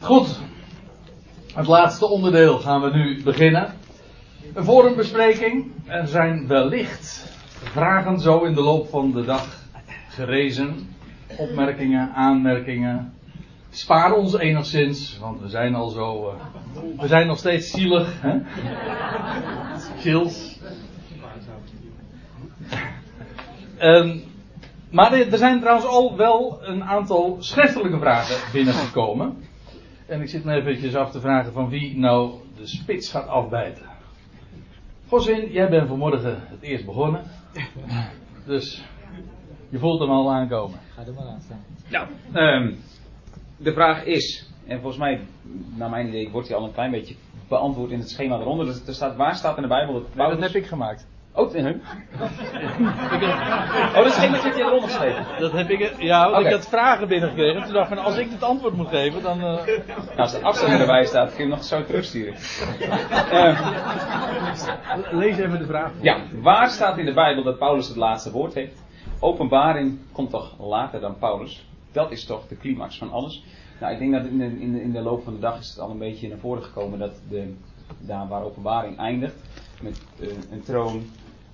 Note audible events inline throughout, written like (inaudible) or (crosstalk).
Goed. Het laatste onderdeel gaan we nu beginnen. Een forumbespreking. Er zijn wellicht vragen zo in de loop van de dag gerezen. Opmerkingen, aanmerkingen. Spaar ons enigszins, want we zijn al zo. Uh, we zijn nog steeds zielig. Chills. Um, maar er zijn trouwens al wel een aantal schriftelijke vragen binnengekomen. En ik zit me eventjes af te vragen van wie nou de spits gaat afbijten. Gosin, jij bent vanmorgen het eerst begonnen. Dus je voelt hem al aankomen. Ga er maar aan staan. Nou, um, de vraag is, en volgens mij, naar mijn idee, wordt hij al een klein beetje beantwoord in het schema eronder. Dus er staat, waar staat in de Bijbel dat Paulus... Nee, dat heb ik gemaakt. Oh, in hun? oh, dat is geen dat je eronder geschreven. Dat heb ik, ja, okay. ik had vragen binnengekregen. Toen dacht ik van, als ik het antwoord moet geven, dan... Uh... Nou, als de afstand erbij staat, kun je hem nog zo terugsturen. uh, Lees even de vraag. Ja, waar staat in de Bijbel dat Paulus het laatste woord heeft? Openbaring komt toch later dan Paulus? Dat is toch de climax van alles? Nou, ik denk dat in de, in de, in de loop van de dag is het al een beetje naar voren gekomen dat de, daar waar openbaring eindigt, met uh, een troon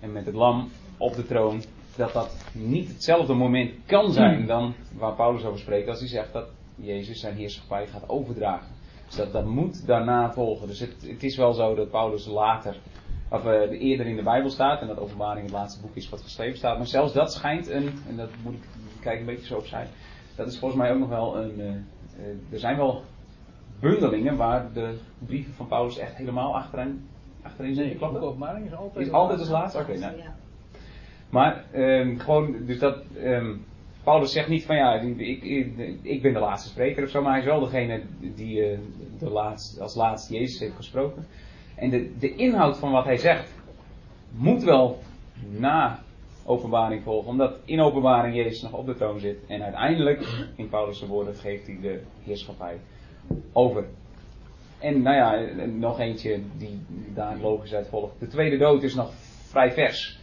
en met het lam op de troon, dat dat niet hetzelfde moment kan zijn dan waar Paulus over spreekt als hij zegt dat Jezus zijn heerschappij gaat overdragen. Dus dat, dat moet daarna volgen. Dus het, het is wel zo dat Paulus later, of uh, eerder in de Bijbel staat en dat openbaring het laatste boek is wat geschreven staat. Maar zelfs dat schijnt een, en dat moet ik kijken een beetje zo opzij, dat is volgens mij ook nog wel een, uh, uh, er zijn wel bundelingen waar de brieven van Paulus echt helemaal achterin achterin zitten nee, klappen? openbaring is altijd, is altijd als laatste? Oké, okay, nou. Maar um, gewoon, dus dat. Um, Paulus zegt niet van ja, ik, ik, ik, ben de laatste spreker of zo, maar hij is wel degene die uh, de als laatste Jezus heeft gesproken. En de, de inhoud van wat hij zegt moet wel na openbaring volgen, omdat in openbaring Jezus nog op de troon zit. En uiteindelijk, in Paulus' woorden, geeft hij de heerschappij over en nou ja, nog eentje die daar logisch uit volgt. De tweede dood is nog vrij vers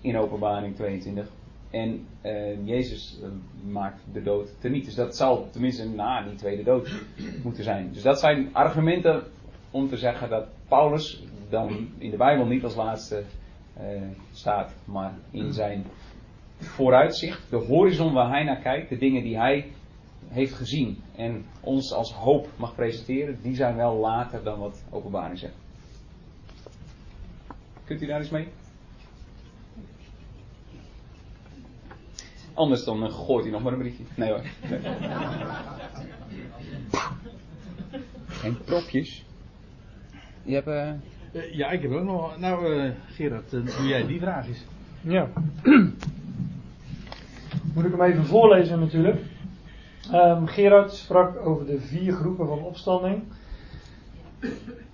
in openbaring 22. En uh, Jezus uh, maakt de dood teniet. Dus dat zal tenminste na die tweede dood moeten zijn. Dus dat zijn argumenten om te zeggen dat Paulus dan in de Bijbel niet als laatste uh, staat, maar in zijn vooruitzicht, de horizon waar hij naar kijkt, de dingen die hij heeft gezien en ons als hoop mag presenteren, die zijn wel later dan wat openbaring zegt. Kunt u daar eens mee? Anders dan uh, gooit hij nog maar een briefje. Nee hoor. Nee. (laughs) en propjes. Je hebt... Uh... Uh, ja, ik heb ook nog... Nou, Gerard, doe jij die vraag eens. Ja. (clears throat) Moet ik hem even voorlezen natuurlijk. Um, Gerard sprak over de vier groepen van opstanding.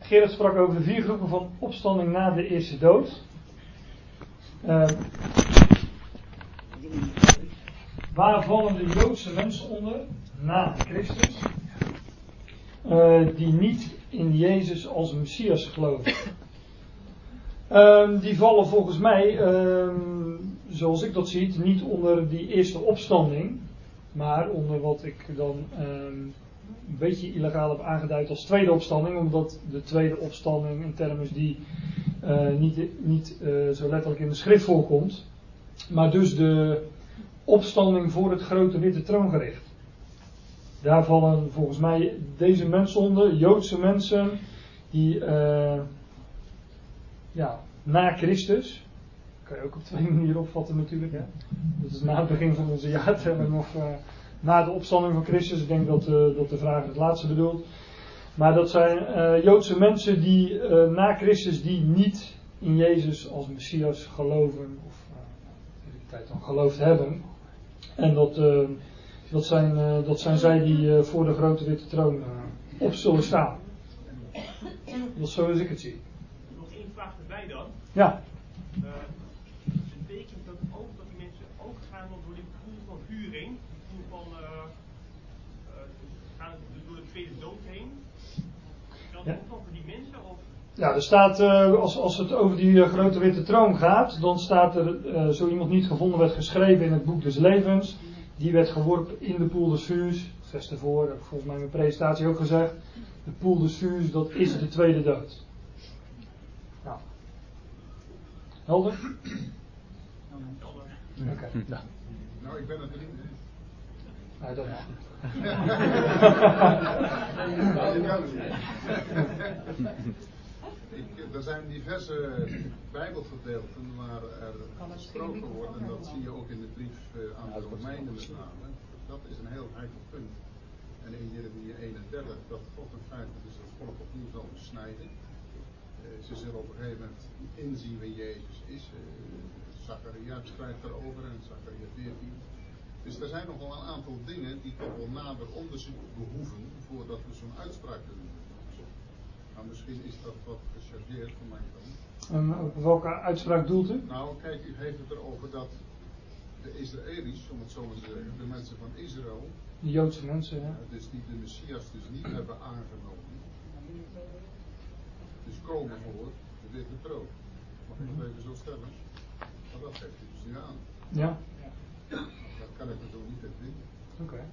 Gerard sprak over de vier groepen van opstanding na de eerste dood. Um, waar vallen de Joodse mensen onder na Christus? Uh, die niet in Jezus als Messias geloven. Um, die vallen volgens mij, zoals ik dat zie, niet onder die eerste opstanding. Maar onder wat ik dan um, een beetje illegaal heb aangeduid als tweede opstanding, omdat de tweede opstanding een term is die uh, niet, niet uh, zo letterlijk in de schrift voorkomt. Maar dus de opstanding voor het grote witte troongericht. Daar vallen volgens mij deze mensen onder, Joodse mensen, die uh, ja, na Christus, kan je ook op twee (laughs) manieren opvatten natuurlijk. Hè? Dat is na het begin van onze jaartelling (laughs) of uh, na de opstanding van Christus. Ik denk dat, uh, dat de vraag het laatste bedoelt. Maar dat zijn uh, Joodse mensen die na Christus die niet in Jezus als Messias geloven. Of in die tijd dan geloofd hebben. En dat, dat, zijn, dat zijn zij die voor de grote witte troon op zullen staan. Dat is zoals ik het zie. Nog één vraag erbij dan. Ja. Ja, er staat, uh, als, als het over die uh, grote witte troon gaat, dan staat er, uh, zo iemand niet gevonden werd geschreven in het boek des levens, die werd geworpen in de poel des vuurs. Vers ervoor heb ik volgens mij in mijn presentatie ook gezegd. De poel des vuurs, dat is de tweede dood. Nou. Helder? Oké. Ja. Nou, ik ben het er niet. Nou, dat mag. (laughs) Nou, niet. (laughs) Ik, er zijn diverse Bijbelgedeelten waar er gesproken wordt, en dat zie je ook in de brief eh, aan de Romeinen met name. Dat is een heel heikel punt. En in Jeremia 31, dat God in feite dus het volk opnieuw zal besnijden. Eh, ze zullen op een gegeven moment inzien wie Jezus is. Uh, Zachariah schrijft daarover en Zachariah 14. Dus er zijn nogal een aantal dingen die toch wel nader onderzoek behoeven voordat we zo'n uitspraak kunnen doen. Maar misschien is dat wat gechargeerd van mijn kant. Op welke uitspraak doelt u? Nou, kijk, u heeft het erover dat de Israëli's, om het zo maar te zeggen, de mensen van Israël, De Joodse mensen, ja. uh, dus die de Messias dus niet hebben aangenomen. Dus komen voor de witte troon. Mag ik dat even zo stellen? Maar dat geeft u dus niet aan. Ja, Dat kan ik natuurlijk niet in vinden. oké.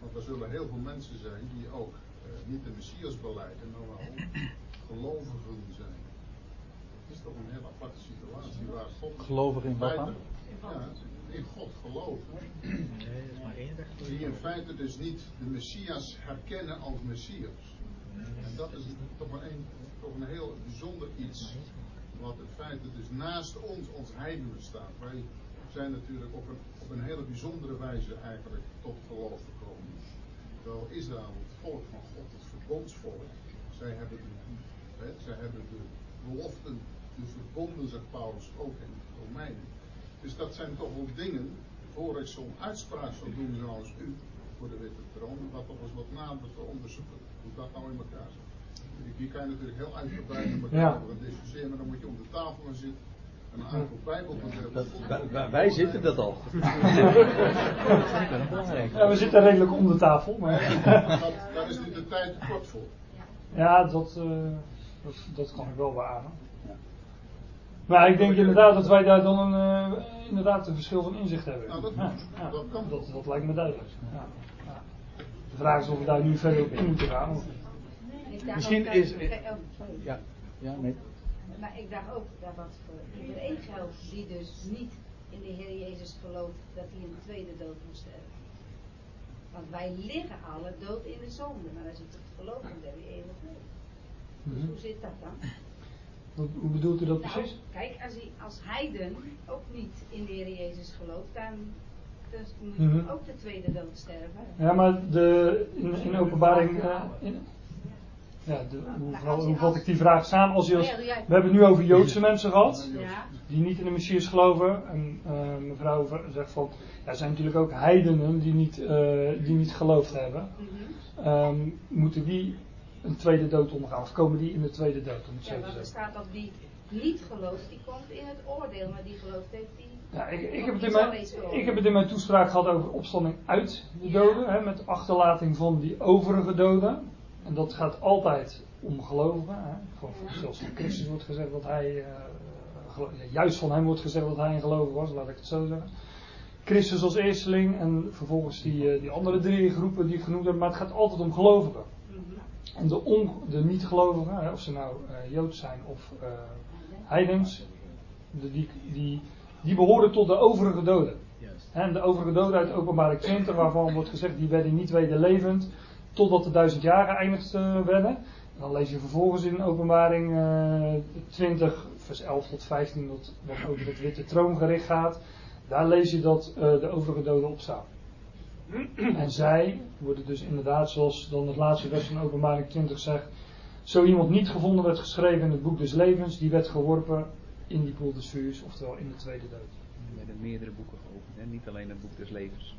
Want er zullen heel veel mensen zijn die ook niet de Messias beleiden, maar wel gelovigen zijn. Het is toch een heel aparte situatie waar God. Gelovig in wat dan? Ja, in God geloven. Die in feite dus niet de Messias herkennen als Messias. En dat is toch een, een- toch een heel bijzonder iets. Wat in feite dus naast ons, ons heidenen staat. Wij zijn natuurlijk op een, op een hele bijzondere wijze eigenlijk tot geloof Israël, het volk van God, het verbondsvolk, zij hebben de, hè, zij hebben de beloften, de verbonden, zegt Paulus ook in Romeinen. Dus dat zijn toch wel dingen, voor ik zo'n uitspraak zou doen zoals u, voor de witte troon, wat toch eens wat nader te onderzoeken, hoe dat nou in elkaar zit. Hier kan je natuurlijk heel uitgebreid met elkaar Ja. discussiëren, maar dan moet je om de tafel gaan zitten. Wij, zitten dat al. Ja, we zitten redelijk om de tafel, maar. Dat, daar is nu de tijd te kort voor. Ja, dat, eh, dat, dat kan ik wel beamen. Maar ik denk inderdaad dat wij daar dan een, eh, inderdaad een verschil van inzicht hebben. Nou, dat- ja, ja, dat kan. dat, dat lijkt me duidelijk. Ja, ja. De vraag is of we daar nu verder op in moeten gaan. of- Misschien is- oh. Ja, ja nee. Maar ik dacht ook dat wat voor iedereen geldt die dus niet in de Heer Jezus gelooft dat hij de tweede dood moet sterven. Want wij liggen alle dood in de zonde, maar als je het gelooft, dan heb je eeuwig leven. Dus Mhm. hoe zit dat dan? Hoe, bedoelt u dat Nou, precies? kijk, als, hij, als heiden ook niet in de Heer Jezus gelooft, dan dus moet je Mhm. ook de tweede dood sterven. Ja, maar de, in, in openbaring. eh, in, ja, de, hoe, vat ik die vraag samen? Als je als, we hebben het nu over Joodse mensen gehad. Die niet in de Messias geloven. En eh, mevrouw zegt van, ja, er zijn natuurlijk ook heidenen die niet, eh, die niet geloofd hebben. mhm. Ehm, moeten die een tweede dood ondergaan? Of komen die in de tweede dood? Om het zo ja te want er staat dat die niet gelooft, die komt in het oordeel, maar die gelooft heeft die. Ja, ik, ik, heb het in mijn, ik heb het in mijn toespraak gehad over opstanding uit de Ja. doden. Hè, met achterlating van die overige doden. En dat gaat altijd om gelovigen. Hè. Van, zelfs van Christus wordt gezegd dat hij, eh, juist van hem wordt gezegd dat hij een gelovige was, laat ik het zo zeggen. Christus als eersteling en vervolgens die, eh, die andere drie groepen die ik genoemd heb. Maar het gaat altijd om gelovigen. En de, on, de niet-gelovigen, of ze nou eh Joods zijn of heidens, de- die, die, die behoren tot de overige doden. En de overige doden uit openbaring 20, waarvan wordt gezegd, die werden niet wederlevend totdat de duizend jaren eindigd eh, werden. En dan lees je vervolgens in openbaring eh 20, vers 11 tot 15, dat, wat over het witte troongericht gaat. Daar lees je dat eh, de overige doden opstaan. En zij worden dus inderdaad, zoals dan het laatste vers van openbaring 20 zegt, zo iemand niet gevonden werd geschreven in het boek des levens, die werd geworpen in die poel des vuurs, oftewel in de tweede dood. Er werden meerdere boeken geopend, hè? niet alleen het boek des levens.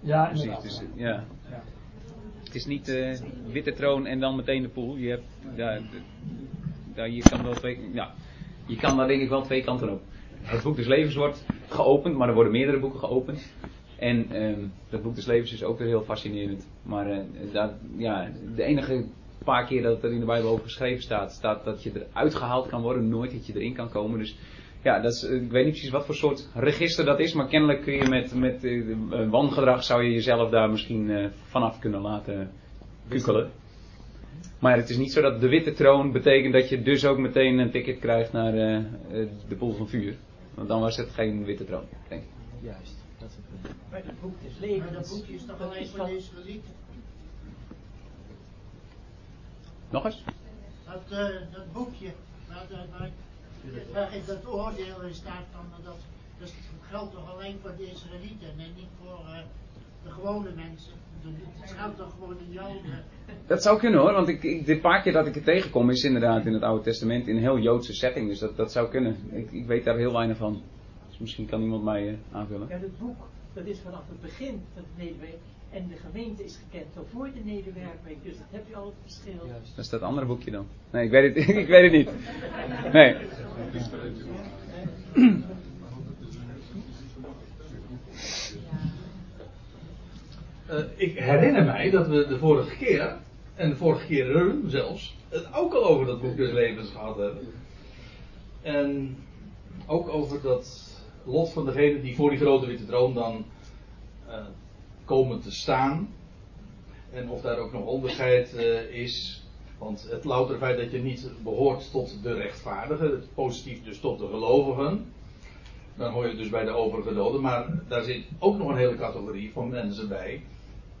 Ja, Precies, inderdaad. dus, ja. Ja. Het is niet eh witte troon en dan meteen de poel. Je, hebt, je kan wel twee, ja, je kan daar denk ik wel twee kanten op. Het boek des levens wordt geopend, maar er worden meerdere boeken geopend. En ehm dat boek des levens is ook weer heel fascinerend. Maar eh, ja, de enige paar keer dat het er in de Bijbel over geschreven staat, staat dat je eruit gehaald kan worden, nooit dat je erin kan komen. Dus Ja, dat is, ik weet niet precies wat voor soort register dat is, maar kennelijk kun je met, met uh, wangedrag zou je jezelf daar misschien uh, vanaf kunnen laten kukelen. Maar het is niet zo dat de witte troon betekent dat je dus ook meteen een ticket krijgt naar uh, de poel van vuur. Want dan was het geen witte troon, denk ik. Juist, dat is het punt. Maar het boek des levens, dat boekje is toch alleen voor de Israëlieten? Nog eens? Dat, uh, dat boekje, waar, waar, in dat oordeel in staat van dat, dat geldt toch alleen voor de Israëlieten en niet voor uh, de gewone mensen. Het geldt toch gewoon in Joden. Dat zou kunnen hoor, want ik, ik, dit paar keer dat ik het tegenkom is inderdaad in het Oude Testament in een heel Joodse setting. Dus dat, dat zou kunnen. Ik, ik weet daar heel weinig van. Dus misschien kan iemand mij uh, aanvullen. Ja, het boek, dat is vanaf het begin van het nederwerk. En de gemeente is gekend al voor de nederwerking. Dus dat heb je al het verschil. Juist. Dat is dat andere boekje dan. Nee, ik weet het, (laughs) ik weet het niet. Nee. Uh, ik herinner mij dat we de vorige keer, en de vorige keren zelfs, het ook al over dat boek des levens gehad hebben. En ook over dat lot van degene die voor die grote witte troon dan uh, komen te staan. En of daar ook nog onderscheid uh, is. Want het louter feit dat je niet behoort tot de rechtvaardigen, positief dus tot de gelovigen. Dan hoor je dus bij de overige doden. Maar daar zit ook nog een hele categorie van mensen bij,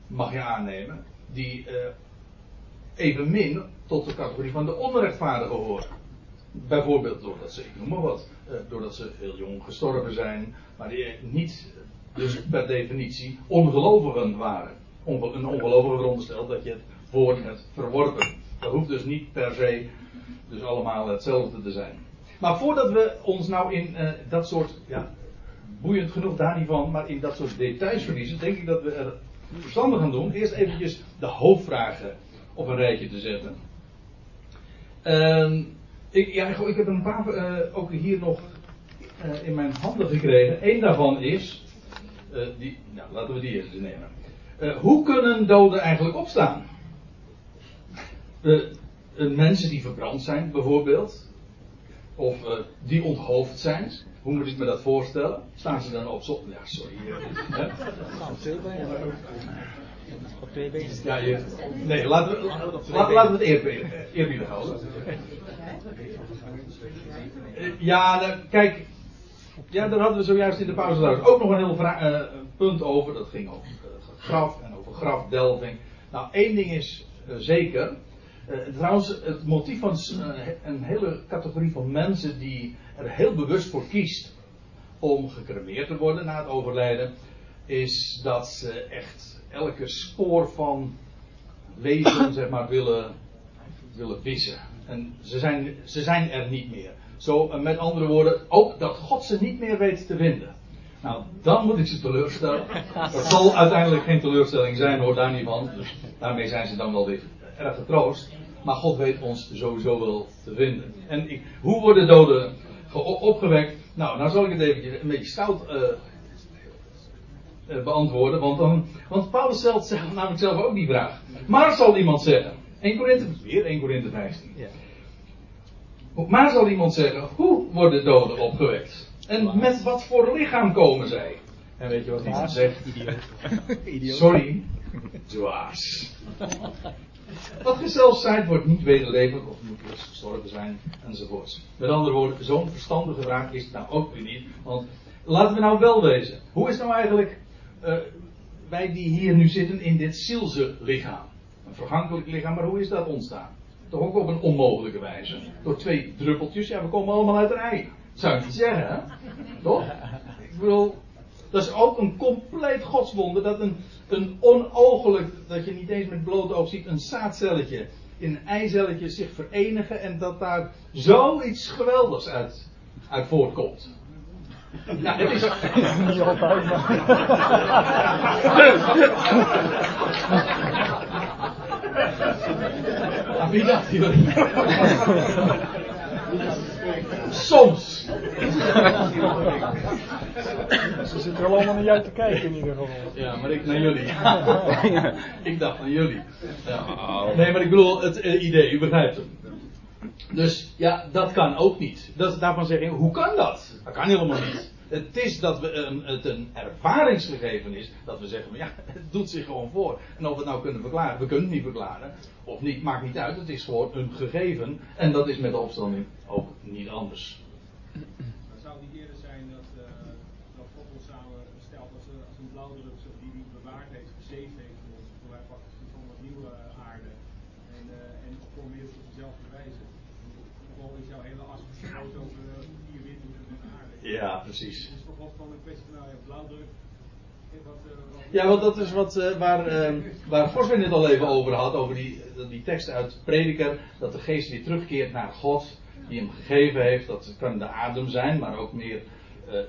mag je aannemen, die uh, evenmin tot de categorie van de onrechtvaardigen horen. Bijvoorbeeld doordat ze, ik noem maar wat, uh, doordat ze heel jong gestorven zijn, maar die niet dus per definitie ongelovigen waren. Onge een ongelovige veronderstelt dat je het woord hebt verworpen. Dat hoeft dus niet per se dus allemaal hetzelfde te zijn. Maar voordat we ons nou in uh, dat soort, ja, boeiend genoeg daar niet van, maar in dat soort details verliezen, denk ik dat we er verstandig gaan doen. Eerst eventjes de hoofdvragen op een rijtje te zetten. Uh, ik, ja, ik heb een paar uh, ook hier nog uh, in mijn handen gekregen. Eén daarvan is, uh, die, nou, laten we die eerst eens nemen. Uh, hoe kunnen doden eigenlijk opstaan? Uh, mensen die verbrand zijn, bijvoorbeeld. Of die onthoofd zijn. Hoe moet ik me dat voorstellen? Staan ze dan op? Ja, sorry. Op twee benen. Ja, je, nee, laten we, laten we het eerbiedig, eerbiedig houden. Ja, nou, kijk, ja, daar hadden we zojuist in de pauze ook nog een heel uh, punt over. Dat ging over uh, graf en over grafdelving. Nou, één ding is uh, zeker. trouwens, het motief van een hele categorie van mensen die er heel bewust voor kiest om gecremeerd te worden na het overlijden, is dat ze echt elke spoor van leven, zeg maar, willen, willen wissen. En ze zijn, ze zijn er niet meer. Zo, met andere woorden, ook dat God ze niet meer weet te vinden. Nou, dan moet ik ze teleurstellen. Dat zal uiteindelijk geen teleurstelling zijn, hoor daar niet van. Daarmee zijn ze dan wel weer erg getroost. Maar God weet ons sowieso wel te vinden. En ik, hoe worden doden opgewekt? Nou, nou zal ik het eventjes een beetje stout uh, uh, beantwoorden. Want, dan, want Paulus stelt namelijk zelf ook die vraag. Maar zal iemand zeggen. 1 Korinthe, weer 1 Korinthe 15. Maar zal iemand zeggen, hoe worden doden opgewekt? En met wat voor lichaam komen zij? En weet je wat iemand zegt? (laughs) Idioot. Sorry, dwaas. Wat gezelfs zijn wordt niet wederlevend of moet eerst gestorven zijn enzovoorts. Met andere woorden, zo'n verstandige vraag is het nou ook weer niet. Want laten we nou wel wezen. Hoe is nou eigenlijk uh, wij die hier nu zitten in dit zielse lichaam? Een vergankelijk lichaam, maar hoe is dat ontstaan? Toch ook op een onmogelijke wijze. Door twee druppeltjes. Ja, we komen allemaal uit een ei. Zou je niet zeggen, hè? Toch? Ik bedoel, dat is ook een compleet godswonder. Dat een, een onogelijk, dat je niet eens met blote oog ziet, een zaadcelletje in een eicelletje zich verenigen. En dat daar zoiets geweldigs uit, uit voortkomt. Ja, het is. (laughs) Niet altijd, maar. (laughs) Wie dacht jullie? Soms. (laughs) Ze zitten wel allemaal naar jou te kijken in ieder geval. Ja, maar ik naar jullie. (laughs) ik dacht naar jullie. Ja. Nee, maar ik bedoel het uh, idee, u begrijpt hem. Dus ja, dat kan ook niet. Dat, daarvan zeg ik, hoe kan dat? Dat kan helemaal niet. Het is dat we een, het een ervaringsgegeven is dat we zeggen, ja, (laughs) het doet zich gewoon voor. En of we het nou kunnen verklaren, we kunnen het niet verklaren, of niet, maakt niet uit. Het is gewoon een gegeven. En dat is met de opstanding ook niet anders. Dan zou niet eerder zijn dat, uh, dat God ons samen stelt als een, als een blauwdruk die hij bewaard heeft, gezeefd heeft voor ons. Wij pakken van wat nieuwe aarde. En, uh, en meer op dezelfde wijze. Is jouw hele as over vier windhoeken en aarde. Ja, precies. Het is toch wel gewoon een kwestie van nou, ja, blauwdruk. Wat, wat ja, want dat is wat, uh, waar, uh, waar Goswin het al even over had, over die, die tekst uit Prediker, dat de geest weer terugkeert naar God, die hem gegeven heeft. Dat kan de adem zijn, maar ook meer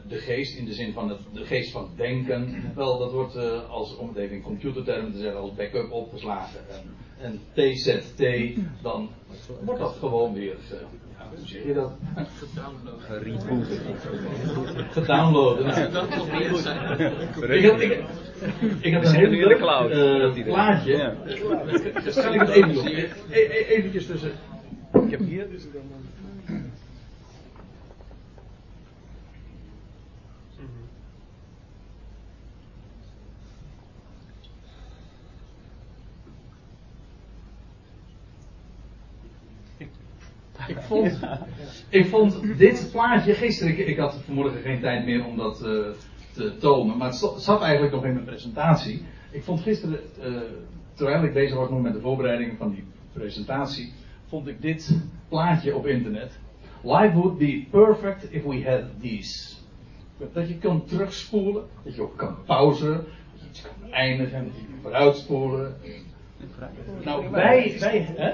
de geest, in de zin van het, de geest van denken. Wel, dat wordt, als, om het even in computertermen te zeggen, als backup opgeslagen. En, en TZT, dan wordt dat gewoon weer, hoe zeg je dat? Gedownload. Nou, meer zijn. Ik had, ik, ik had een heel leuk uh, plaatje. Ja. Zal ik het even doen? E e eventjes tussen. Ik heb hier dus dan. Vond, ik vond dit plaatje gisteren, ik, ik had vanmorgen geen tijd meer om dat uh, te tonen, maar het zat eigenlijk nog in mijn presentatie. Ik vond gisteren, uh, terwijl ik bezig was nog met de voorbereiding van die presentatie, vond ik dit plaatje op internet. Life would be perfect if we had these. Dat je kan terugspoelen, dat je ook kan pauzeren, dat je iets kan eindigen, dat je kan vooruitspoelen. Nou, wij, wij, hè?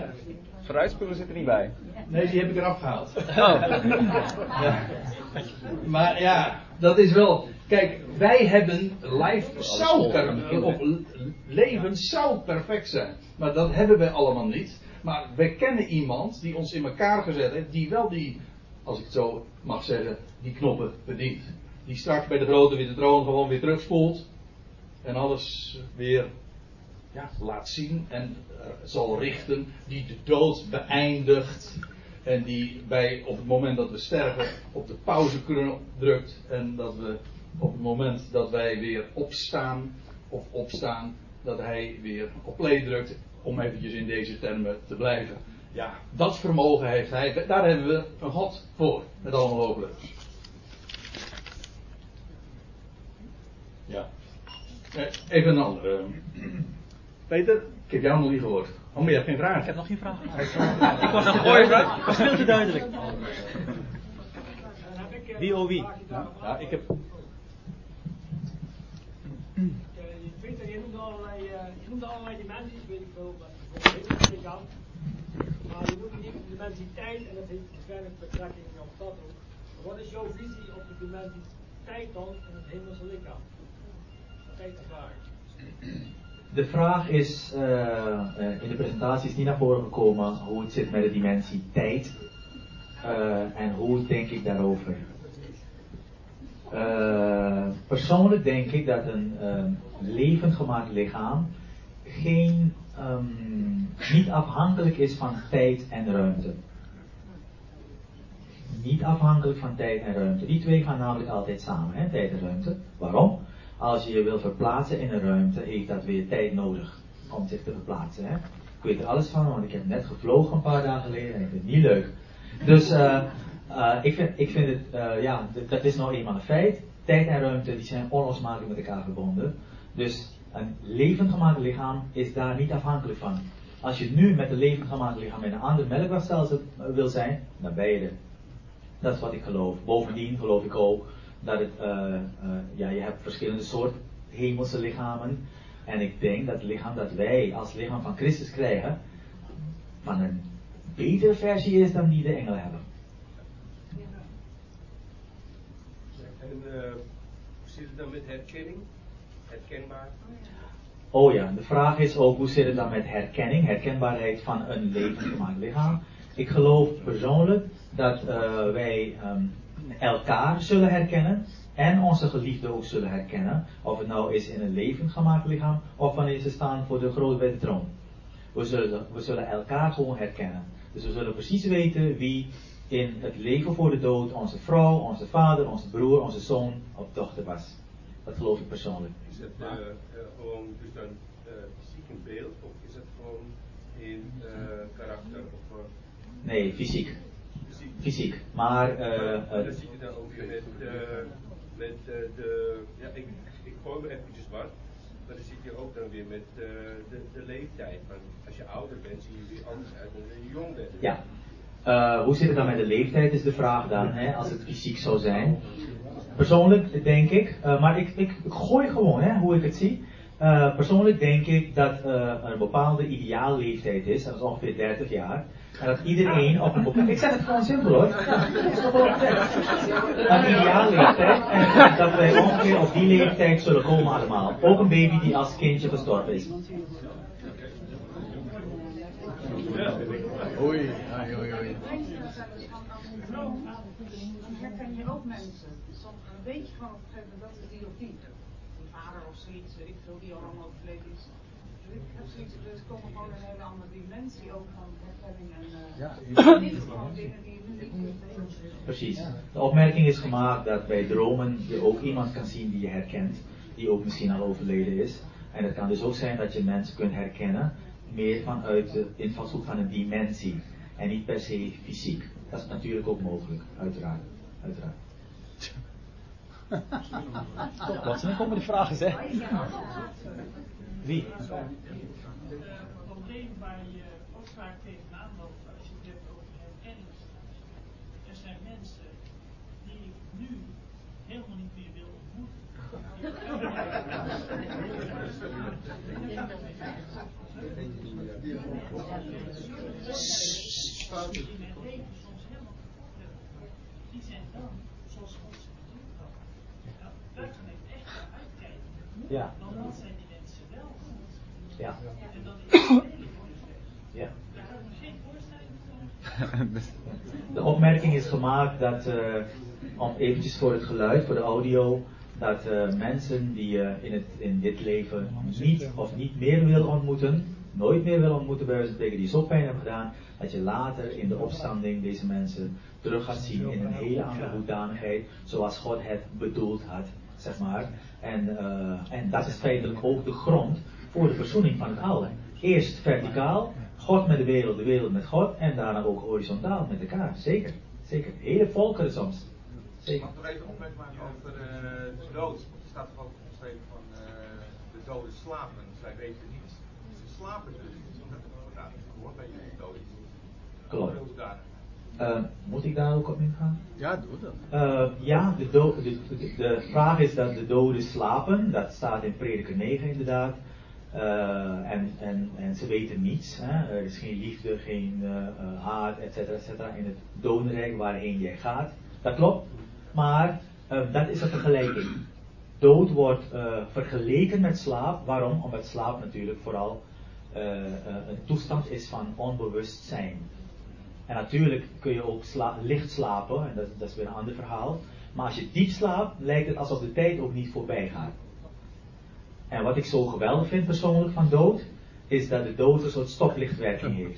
Vooruitspoelen zit er niet bij. Nee, die heb ik eraf gehaald. Oh. ja. (laughs) Maar ja, dat is wel. Kijk, wij hebben life zou perfect, of leven zou perfect zijn. Maar dat hebben wij allemaal niet. Maar wij kennen iemand die ons in elkaar gezet heeft, die wel die, als ik het zo mag zeggen, die knoppen verdient. Die straks bij de grote witte troon gewoon weer terugspoelt. En alles weer ja, laat zien en uh, zal richten. Die de dood beëindigt. En die bij, op het moment dat we sterven, op de pauzeknop drukt. En dat we op het moment dat wij weer opstaan, of opstaan, dat hij weer op play drukt. Om eventjes in deze termen te blijven. Ja, dat vermogen heeft hij. Daar hebben we een God voor. Met allemaal hoogleuks. Ja. Even een andere. Peter, ik heb jou nog niet gehoord. Oh, maar je hebt geen vraag. Ik heb nog geen vraag. ik was een mooie vraag. Ik was veel te duidelijk. Wie oh wie? Ja, ik heb. Peter, je noemde allerlei, je noemde allerlei dimensies, weet ik veel. Maar je noemde niet de dimensie tijd en dat heeft waarschijnlijk betrekking op dat ook. Wat is jouw visie op de dimensie tijd dan in het hemelse lichaam? Tijd ervaring. De vraag is uh, uh, in de presentatie is niet naar voren gekomen hoe het zit met de dimensie tijd uh, en hoe denk ik daarover. persoonlijk denk ik dat een levend gemaakt lichaam geen, um, niet afhankelijk is van tijd en ruimte. Niet afhankelijk van tijd en ruimte. Die twee gaan namelijk altijd samen, hè, tijd en ruimte. Waarom? Als je je wil verplaatsen in een ruimte, heeft dat weer tijd nodig om zich te verplaatsen. Hè? Ik weet er alles van, want ik heb net gevlogen een paar dagen geleden en ik vind het niet leuk. Dus uh, uh, ik, vind, ik vind het, uh, ja, dat is nou eenmaal een feit. Tijd en ruimte die zijn onlosmakelijk met elkaar verbonden. Dus een levend gemaakt lichaam is daar niet afhankelijk van. Als je nu met een levend gemaakt lichaam in een ander melkwegstelsel wil zijn, dan ben je er. Dat is wat ik geloof. Bovendien geloof ik ook dat het, uh, uh, ja, je hebt verschillende soorten hemelse lichamen. En ik denk dat het lichaam dat wij als lichaam van Christus krijgen, van een betere versie is dan die de engelen hebben. En uh, hoe zit het dan met herkenning? Herkenbaar? Oh ja, de vraag is ook hoe zit het dan met herkenning, herkenbaarheid van een levend gemaakt lichaam. Ik geloof persoonlijk dat wij um, elkaar zullen herkennen en onze geliefden ook zullen herkennen. Of het nou is in een levend gemaakt lichaam of wanneer ze staan voor de grote witte troon. We zullen, we zullen elkaar gewoon herkennen. Dus we zullen precies weten wie in het leven voor de dood onze vrouw, onze vader, onze broer, onze zoon of dochter was. Dat geloof ik persoonlijk. Is het uh, gewoon dus dan fysiek in beeld of is het gewoon in karakter? Of, nee, fysiek. Fysiek. Maar. dan zie je dan ook weer met, met de. Ja, ik, ik gooi me eventjes wat. Maar dan zit je ook dan weer met uh, de, de leeftijd. Van als je ouder bent, zie je weer anders uit dan als je jong bent. Ja. Uh, hoe zit het dan met de leeftijd, is de vraag dan, hè, als het fysiek zou zijn. Persoonlijk denk ik, uh, maar ik, ik, ik, gooi gewoon hè, hoe ik het zie. persoonlijk denk ik dat een bepaalde ideaalleeftijd is, dat is ongeveer 30 jaar. En dat iedereen op een bepaalde... Ik zeg het gewoon simpel hoor. Het is toch wel Een ideaalleeftijd. En dat wij ongeveer op die leeftijd zullen komen allemaal. Ook een baby die als kindje gestorven is. Oei, oei, oei, oei. Dan herken je ook mensen. Soms weet je gewoon op een gegeven moment dat is die of die. Die vader of zoiets, ik veel, die al allemaal overleden is. Dus ik heb zoiets, dus komen gewoon een hele andere dimensie ook van herkenning en uh, ja. (clears throat) gewoon dingen die je nu niet kunt Precies. De opmerking is gemaakt dat bij dromen je ook iemand kan zien die je herkent, die ook misschien al overleden is. En het kan dus ook zijn dat je mensen kunt herkennen meer vanuit de invalshoek van een dimensie en niet per se fysiek. Dat is natuurlijk ook mogelijk, uiteraard. uiteraard. Wat (laughs) zijn komen de vragen, zeg. Wie? Het probleem waar je ook vaak tegenaan loopt als je het hebt over herkenning. Er zijn mensen die ik nu helemaal niet meer wil ontmoeten. Die mijn leven soms helemaal kapot hebben. Die zijn dan, zoals God ze bedoeld had. Daar kan ik echt naar uitkijken. Ja. Want dan zijn die. Ja. Ja. (laughs) De opmerking is gemaakt dat, uh, om eventjes voor het geluid, voor de audio, dat uh, mensen die je uh, in, het, in dit leven niet of niet meer wil ontmoeten, nooit meer wil ontmoeten bij wijze tegen die zo pijn hebben gedaan, dat je later in de opstanding deze mensen terug gaat zien in een hele andere hoedanigheid, zoals God het bedoeld had, zeg maar. En, uh, en dat is feitelijk ook de grond voor de verzoening van het alle. Eerst verticaal, God met de wereld, de wereld met God, en daarna ook horizontaal met elkaar. Zeker, zeker. Hele volkeren soms. Zeker. Ik mag nog even opmerking maken over uh, de dood. Er staat er ook geschreven van uh, de doden slapen, zij weten niets. Ze slapen dus. Dat bij jullie dood. Klopt. Uh, moet ik daar ook op ingaan? Ja, doe dat. Uh, ja, de, do de, de, de, vraag is dat de doden slapen. Dat staat in Prediker 9 inderdaad. Uh, en, en, en ze weten niets. Hè? Er is geen liefde, geen haat, et cetera, et cetera, in het dodenrijk waarheen jij gaat. Dat klopt. Maar dat is een vergelijking. Dood wordt vergeleken met slaap. Waarom? Omdat slaap natuurlijk vooral een toestand is van onbewustzijn. En natuurlijk kun je ook licht slapen, en dat, dat, is weer een ander verhaal. Maar als je diep slaapt, lijkt het alsof de tijd ook niet voorbij gaat. En wat ik zo geweldig vind persoonlijk van dood, is dat de dood een soort stoplichtwerking heeft.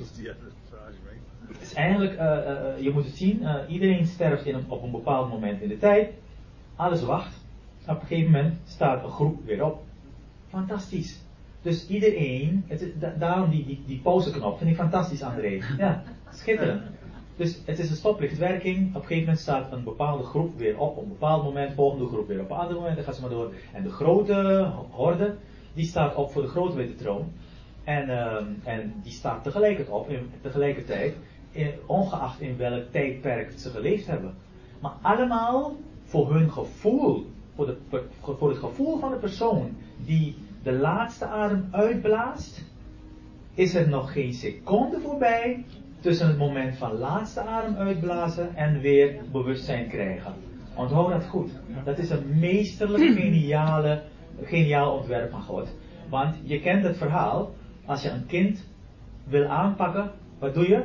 Het is eigenlijk, uh, uh, je moet het zien, uh, iedereen sterft in een, op een bepaald moment in de tijd. Alles wacht. Op een gegeven moment staat een groep weer op. Fantastisch. Dus iedereen, het, da, daarom die, die, die pauzeknop, vind ik fantastisch André. Ja, schitterend. (laughs) Dus het is een stoplichtwerking. Op een gegeven moment staat een bepaalde groep weer op. Op een bepaald moment, volgende groep weer op een ander moment. Dan gaat ze maar door. En de grote horde, die staat op voor de grote witte troon. En, uh, en die staat tegelijkertijd op, in, tegelijkertijd, in, ongeacht in welk tijdperk ze geleefd hebben. Maar allemaal voor hun gevoel, voor, voor het gevoel van de persoon die de laatste adem uitblaast, is er nog geen seconde voorbij tussen het moment van laatste adem uitblazen en weer bewustzijn krijgen. Onthoud dat goed. Dat is een meesterlijk (clears throat) geniale, geniaal ontwerp van God. Want je kent het verhaal, als je een kind wil aanpakken, wat doe je?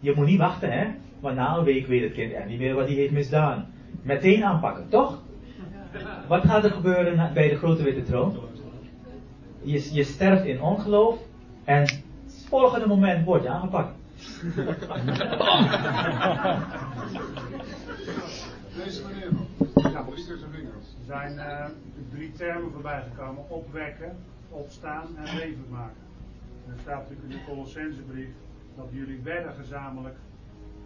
Je moet niet wachten, hè? Want na een week weet het kind echt niet meer wat hij heeft misdaan. Meteen aanpakken, toch? Wat gaat er gebeuren bij de grote witte troon? Je, je sterft in ongeloof en het volgende moment word je aangepakt. Deze meneer. Ja. Er zijn uh, drie termen voorbij gekomen: opwekken, opstaan en levend maken. En er staat natuurlijk in de Colossensebrief dat jullie werden gezamenlijk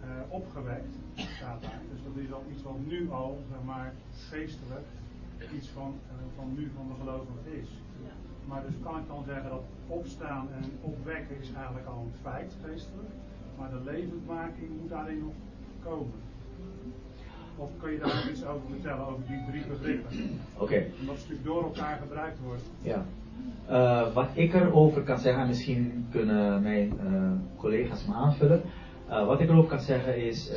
uh, opgewekt, staat daar. Dus dat is al iets wat nu al, zeg maar, geestelijk, iets van, uh, van nu van de gelovigen is. Maar dus kan ik dan zeggen dat opstaan en opwekken is eigenlijk al een feit, geestelijk. Maar de levendmaking moet daarin nog komen. Of kun je daar iets over vertellen, over die drie begrippen? Oké. Okay. Omdat ze natuurlijk door elkaar gebruikt worden. Ja. Uh, wat ik erover kan zeggen, misschien kunnen mijn uh, collega's me aanvullen. Uh, wat ik erover kan zeggen is.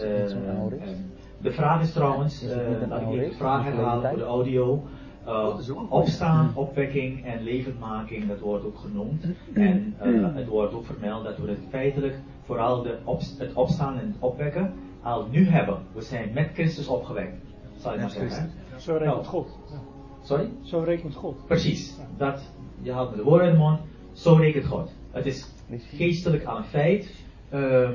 De vraag is trouwens, dat ik de vraag herhaal voor de audio. opstaan, opwekking en levendmaking, dat wordt ook genoemd. En het wordt ook vermeld dat we het feitelijk vooral de op, het opstaan en het opwekken al nu hebben. We zijn met Christus opgewekt. Zal ik maar zeggen. Zo rekent nou, God. Sorry? Zo rekent God. Precies. Dat, je haalt me de woorden in de mond. Zo rekent God. Het is geestelijk aan een feit. Um, uh,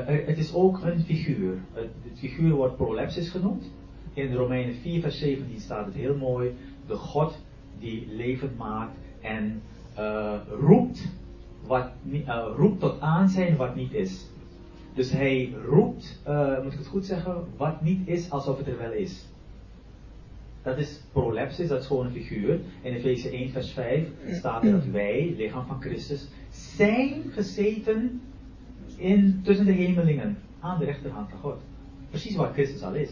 het is ook een figuur. Het, figuur wordt prolepsis genoemd. In Romeinen 4 vers 17 staat het heel mooi. De God die levend maakt en uh, roept, wat, uh, roept tot aanzijn wat niet is. Dus hij roept, moet ik het goed zeggen, wat niet is alsof het er wel is. Dat is prolepsis, dat is gewoon een figuur. In Efeze 1 vers 5 staat er dat wij, lichaam van Christus, zijn gezeten in, tussen de hemelingen, aan de rechterhand van God. Precies wat Christus al is.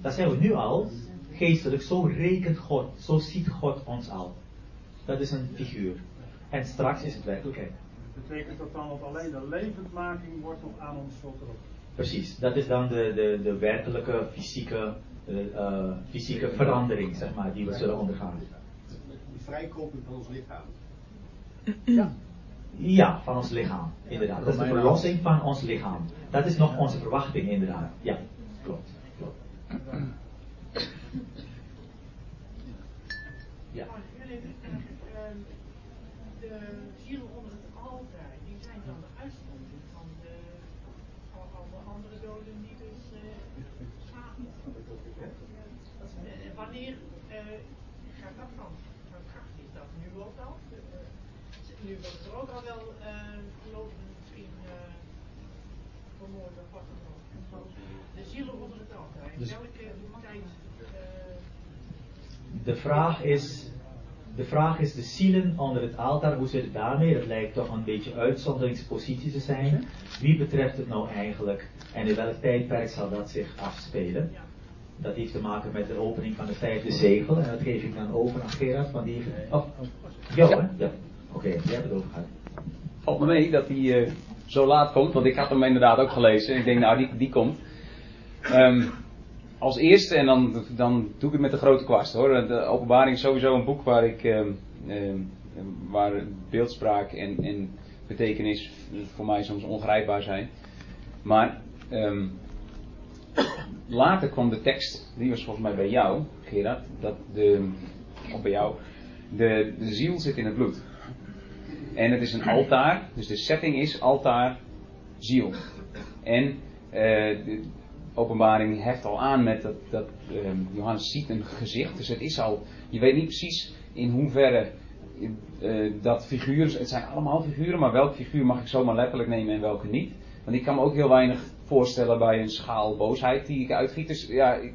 Dat zijn we nu al, geestelijk, zo rekent God, zo ziet God ons al. Dat is een figuur. En straks is het werkelijkheid. Betekent dat dan dat alleen de levendmaking wordt nog aan ons voltrokken? Precies, dat is dan de, de, de werkelijke fysieke, uh, fysieke verandering, zeg maar, die we zullen ondergaan. De vrijkoping van ons lichaam. Ja. Ja, van ons lichaam, inderdaad. Dat is de verlossing van ons lichaam. Dat is nog onze verwachting, inderdaad. Ja, klopt. klopt. Ja. De zielen onder het altaar, die zijn dan de uitzondering van de, alle andere doden die dus slapen. Uh, wanneer uh, gaat dat van, van kracht? Is dat nu ook al? nu wordt er ook al wel gelovigen misschien vermoord of wat dan ook. De zielen onder in welke tijd? de vraag is de vraag is de zielen onder het altaar, hoe zit het daarmee? Dat lijkt toch een beetje uitzonderingspositie te zijn. Wie betreft het nou eigenlijk en in welk tijdperk zal dat zich afspelen? Dat heeft te maken met de opening van de vijfde zegel en dat geef ik dan over aan Gerard, want die heeft... Oh, jou hè? Ja. Oké, jij hebt het over gehad. Valt me mee dat hij uh, zo laat komt, want ik had hem inderdaad ook gelezen. Ik denk, nou, die, die komt. Um, als eerste, en dan, dan doe ik het met de grote kwast hoor. De openbaring is sowieso een boek waar ik. Uh, uh, waar beeldspraak en, en betekenis voor mij soms ongrijpbaar zijn. Maar um, later kwam de tekst, die was volgens mij bij jou, Gerard, dat de, of bij jou, de, de ziel zit in het bloed. En het is een altaar, dus de setting is altaar, ziel. En uh, openbaring heft al aan met dat, dat uh, Johannes ziet een gezicht. Dus het is al, je weet niet precies in hoeverre uh, dat figuren, het zijn allemaal figuren, maar welk figuur mag ik zomaar letterlijk nemen en welke niet. Want ik kan me ook heel weinig voorstellen bij een schaal boosheid die ik uitgiet. Dus, ja, ik,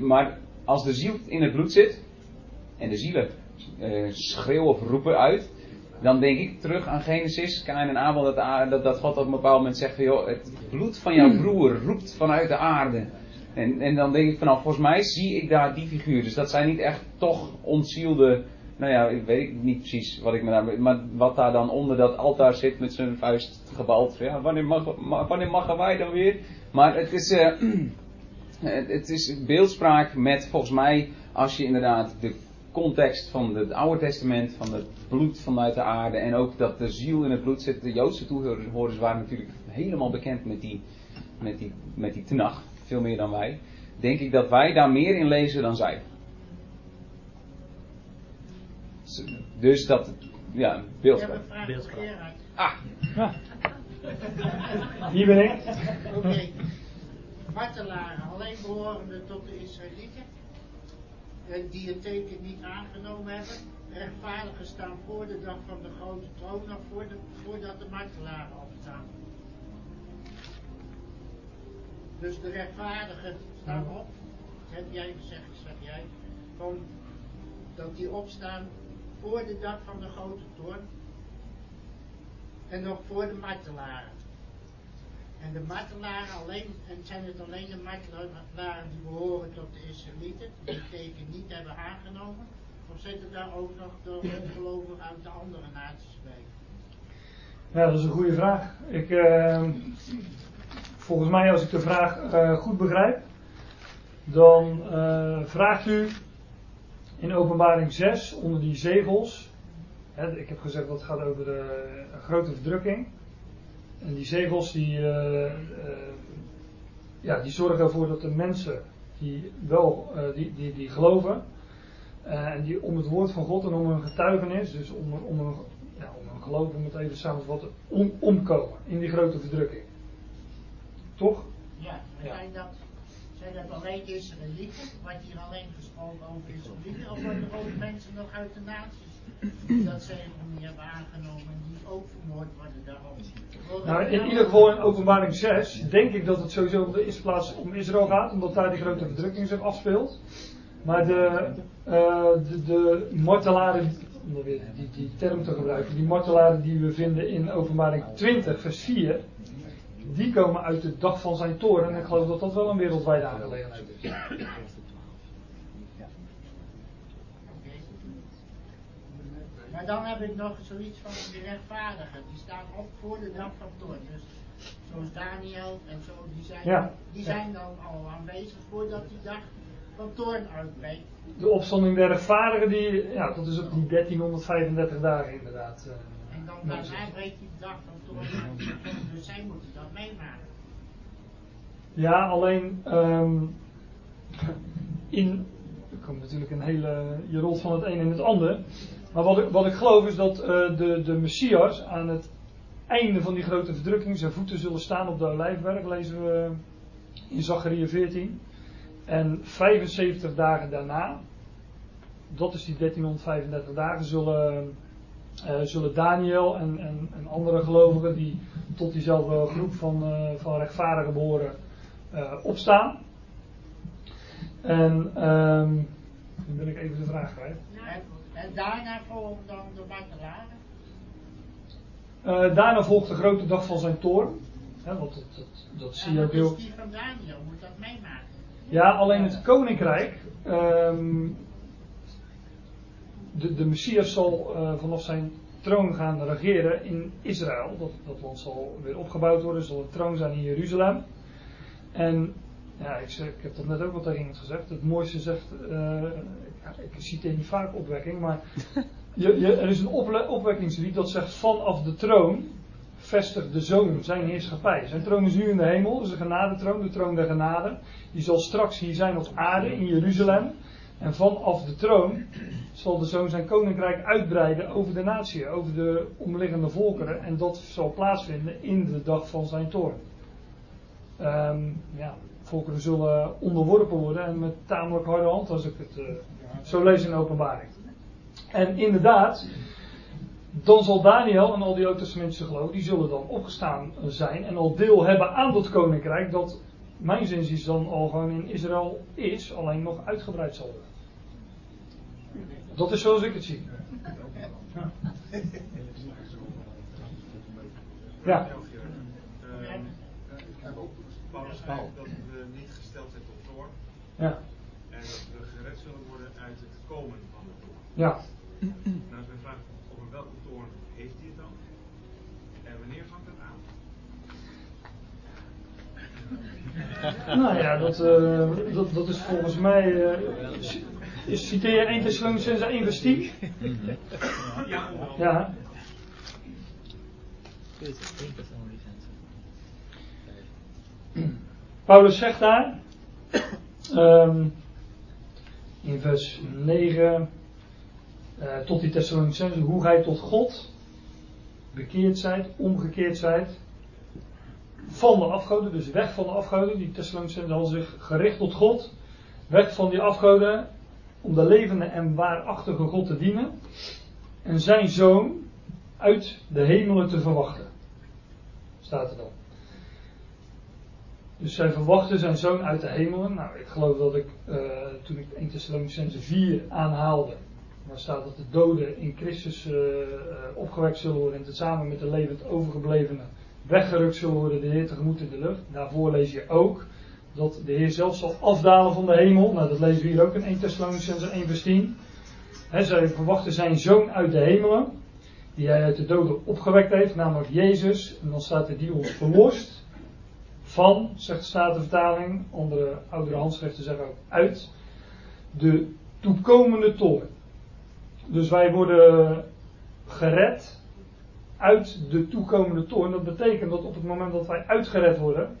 maar als de ziel in het bloed zit en de zielen schreeuwen of roepen uit, dan denk ik terug aan Genesis, Kain en Abel, dat, dat, dat God op een bepaald moment zegt van, joh, het bloed van jouw broer roept vanuit de aarde. En, en dan denk ik vanaf, volgens mij zie ik daar die figuur. Dus dat zijn niet echt toch ontzielde, nou ja, ik weet niet precies wat ik me daar, maar wat daar dan onder dat altaar zit met zijn vuist gebald. Ja, wanneer, mag, wanneer mogen wij dan weer? Maar het is, (clears throat) uh, het is beeldspraak met volgens mij, als je inderdaad de context van het Oude Testament, van het bloed vanuit de aarde en ook dat de ziel in het bloed zit. De Joodse toehoorders waren natuurlijk helemaal bekend met die, met die, met die tenag, veel meer dan wij. Denk ik dat wij daar meer in lezen dan zij. Dus dat, ja, beeldspraak. Beeldspraak. Ah. (laughs) Hier ben ik. Oké. Okay. Martelaren, alleen behorende tot de Israëlieten. Die het teken niet aangenomen hebben. Rechtvaardigen staan voor de dag van de grote troon, nog voor de, voordat de martelaren opstaan. Dus de rechtvaardigen staan op. Heb jij gezegd, zeg jij. Van, dat die opstaan voor de dag van de grote toorn. En nog voor de martelaren. En de martelaren alleen, en zijn het alleen de martelaren die behoren tot de Israëlieten, die het teken niet hebben aangenomen? Of zitten daar ook nog de ongelovigen uit de andere naties bij? Ja, dat is een goede vraag. Ik, uh, volgens mij, als ik de vraag uh, goed begrijp, dan uh, vraagt u in openbaring 6 onder die zegels. Hè, ik heb gezegd dat het gaat over de grote verdrukking. En die zegels die, uh, ja, die zorgen ervoor dat de mensen die wel die, die, die geloven. en die om het woord van God en om hun getuigenis, dus om, om, een, ja, om een geloof, om het even samen te vatten, om, omkomen in die grote verdrukking. Toch? Ja, zijn dat, zijn dat alleen Israëlieten? Wordt hier alleen gesproken over Israëlieten? Of worden er ook mensen nog uit de naties die dat zegel niet hebben aangenomen en die ook vermoord worden daarom? Nou, in ieder geval in openbaring 6 denk ik dat het sowieso op de eerste plaats om Israël gaat, omdat daar die grote verdrukking zich afspeelt. Maar de, uh, de, de om weer die, die term te gebruiken, die martelaren die we vinden in openbaring 20 vers 4, die komen uit de dag van zijn toren. En ik geloof dat dat wel een wereldwijde aangelegenheid is. Maar dan heb ik nog zoiets van de rechtvaardigen. Die staan op voor de dag van toorn. Dus zoals Daniel en zo, die zijn, ja. die zijn dan al aanwezig voordat die dag van toorn uitbreekt. De opstanding der rechtvaardigen, die, ja, dat is op die 1335 dagen inderdaad. Uh, en dan daarna breekt die dag van toorn uit. Dus zij moeten dat meemaken. Ja, alleen um, in. Er komt natuurlijk een hele. Je rolt van het een in het ander. Maar wat ik, wat ik geloof is dat uh, de, de Messias aan het einde van die grote verdrukking zijn voeten zullen staan op de olijfberg, lezen we in Zachariah 14. En 75 dagen daarna, dat is die 1335 dagen, zullen, uh, zullen Daniel en, en, andere gelovigen die tot diezelfde groep van, uh, van rechtvaardigen behoren, opstaan. En um, nu ben ik even de vraag kwijt. En, daarna volgen dan de martelaren? Uh, daarna volgt de grote dag van zijn toorn. Hè, want dat, dat, dat zie je ook heel. die van Daniel moet dat meemaken. Ja, alleen het koninkrijk. Um, de, de Messias zal uh, vanaf zijn troon gaan regeren in Israël. Dat, dat land zal weer opgebouwd worden, zal een troon zijn in Jeruzalem. En ja, ik, zeg, ik heb dat net ook al tegen iemand gezegd. Het mooiste zegt, uh, ik, citeer niet vaak opwekking, maar (laughs) je, er is een opwekkingslied dat zegt vanaf de troon vestigt de zoon zijn heerschappij. Zijn troon is nu in de hemel, is de genadetroon, de troon der genade. Die zal straks hier zijn op aarde in Jeruzalem. En vanaf de troon zal de zoon zijn koninkrijk uitbreiden over de natie, over de omliggende volkeren. En dat zal plaatsvinden in de dag van zijn toorn. Um, ja, volkeren zullen onderworpen worden en met tamelijk harde hand, als ik het uh, zo lees in openbaring. En inderdaad, dan zal Daniel en al die Oud-testamentische geloven, die zullen dan opgestaan zijn en al deel hebben aan dat koninkrijk, dat mijn zin dan al gewoon in Israël is, alleen nog uitgebreid zal worden. Dat is zoals ik het zie. Ja. Ja. Paulus schrijft dat we niet gesteld zijn tot toorn. Ja. En dat we gered zullen worden uit het komen van de toorn. Ja. Nou is mijn vraag, over welke toorn heeft hij het dan? En wanneer vangt het aan? (laughs) nou ja, dat, uh, dat, dat is volgens mij. Uh, is, citeer je 1 Thessalonicense 1 vers 10? Ja. Ja. Paulus zegt daar, um, in vers 9, uh, tot die Thessalonicense, hoe gij tot God bekeerd zijt, omgekeerd zijt. van de afgoden, dus weg van de afgoden. Die Thessalonicenzen hadden zich gericht tot God. Weg van die afgoden om de levende en waarachtige God te dienen. En zijn zoon uit de hemelen te verwachten. Staat er dan. Dus zij verwachten zijn zoon uit de hemelen. Nou, ik geloof dat ik, uh, toen ik 1 Thessalonicense 4 aanhaalde, waar staat dat de doden in Christus uh, opgewekt zullen worden en tezamen met de levend overgeblevenen weggerukt zullen worden de Heer tegemoet in de lucht. Daarvoor lees je ook dat de Heer zelf zal afdalen van de hemel. Nou, dat lezen we hier ook in 1 Thessalonicense 1 vers 10. He, zij verwachten zijn zoon uit de hemelen, die hij uit de doden opgewekt heeft, namelijk Jezus. En dan staat er die ons verlost van, zegt de Statenvertaling, andere oudere handschriften zeggen ook uit, de toekomende toren. Dus wij worden gered uit de toekomende toorn. Dat betekent dat op het moment dat wij uitgered worden,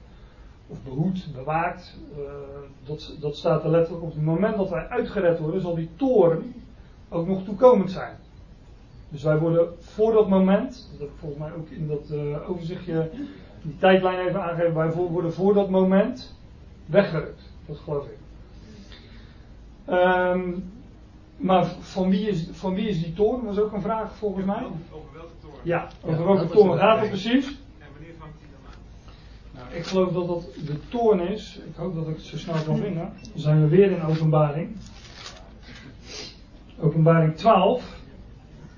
of behoed, bewaakt, uh, dat, dat staat er letterlijk op het moment dat wij uitgered worden, zal die toren ook nog toekomend zijn. Dus wij worden voor dat moment, dat heb ik volgens mij ook in dat uh, overzichtje, die tijdlijn even aangegeven, wij worden voor dat moment weggerukt. Dat geloof ik. Um, maar van wie, is, van wie is die toren? Dat was ook een vraag volgens mij. Over welke toren? Ja, over welke toren gaat het precies? En wanneer vangt die dan aan? Nou, ik geloof dat dat de toorn is. Ik hoop dat ik het zo snel kan vinden. Dan zijn we weer in openbaring. Openbaring 12.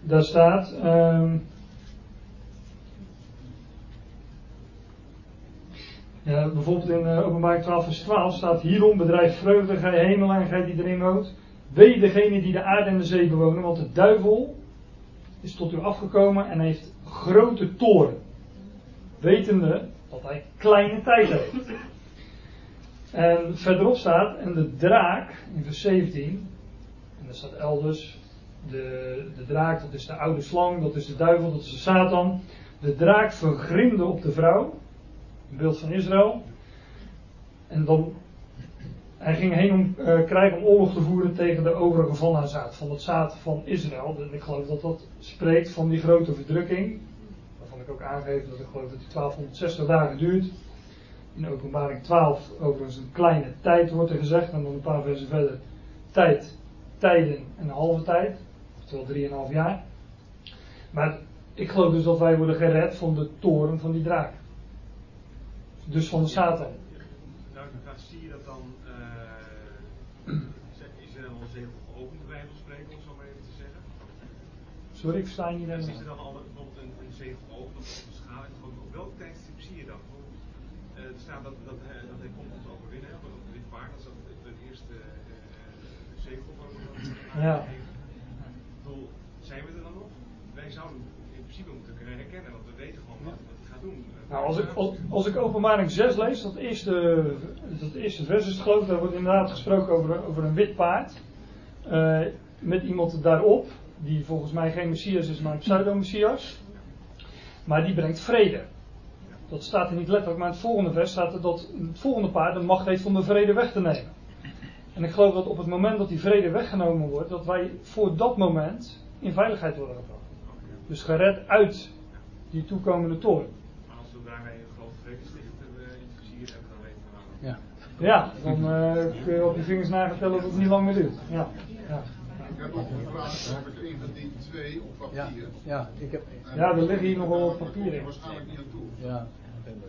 Daar staat. Um, ja, bijvoorbeeld in uh, openbaring 12 vers 12 staat. Hierom bedrijf vreugde gij hemel en gij die erin woont. Wee degene die de aarde en de zee bewonen, want de duivel is tot u afgekomen en heeft grote toren. Wetende dat hij kleine tijd heeft. En verderop staat, en de draak, in vers 17, en daar staat elders, de, de draak, dat is de oude slang, dat is de duivel, dat is de Satan. De draak vergrimde op de vrouw, een beeld van Israël. En dan hij ging heen om uh, krijgen om oorlog te voeren tegen de overige van haar zaad, van het zaad van Israël. En ik geloof dat dat spreekt van die grote verdrukking. Waarvan ik ook aangeef dat ik geloof dat die 1260 dagen duurt. In openbaring 12 overigens een kleine tijd wordt er gezegd. En dan een paar versen verder tijd, tijden en een halve tijd. Oftewel 3,5 jaar. Maar ik geloof dus dat wij worden gered van de toren van die draak. Dus van de Satan. Nou, zie je dat dan is er dan al zegel geopend, bij wijze van spreken, om zo maar even te zeggen? Sorry, ik sta niet helemaal. Is er dan al bijvoorbeeld een, een zegel geopend of een schaal? Op welk tijdstip zie je dat? Uh, er staat dat, dat, hij, dat hij komt om te overwinnen op wit paard. Dat is het, het eerste zegel van Ja. Bedoel, zijn we er dan nog? Wij zouden in principe moeten kunnen herkennen, want we weten gewoon wat, wat hij gaat doen. Nou, als ik, als, ik openbaring 6 lees, dat eerste, dat eerste vers is geloof, daar wordt inderdaad gesproken over, over een wit paard. Uh, met iemand daarop, die volgens mij geen Messias is, maar een pseudo-Messias. Maar die brengt vrede. Dat staat er niet letterlijk, maar in het volgende vers staat er dat het volgende paard de macht heeft om de vrede weg te nemen. En ik geloof dat op het moment dat die vrede weggenomen wordt, dat wij voor dat moment in veiligheid worden gebracht. Dus gered uit die toekomende toren. Ja, ja dan uh, kun je op je vingers nagetellen dat het niet lang meer duurt. Ja. ja. Ik heb ook gevraagd of ik een van die twee op papier. Ja, ja, ik heb... ja er liggen hier nog wel papier in. waarschijnlijk niet aan toe. Ja,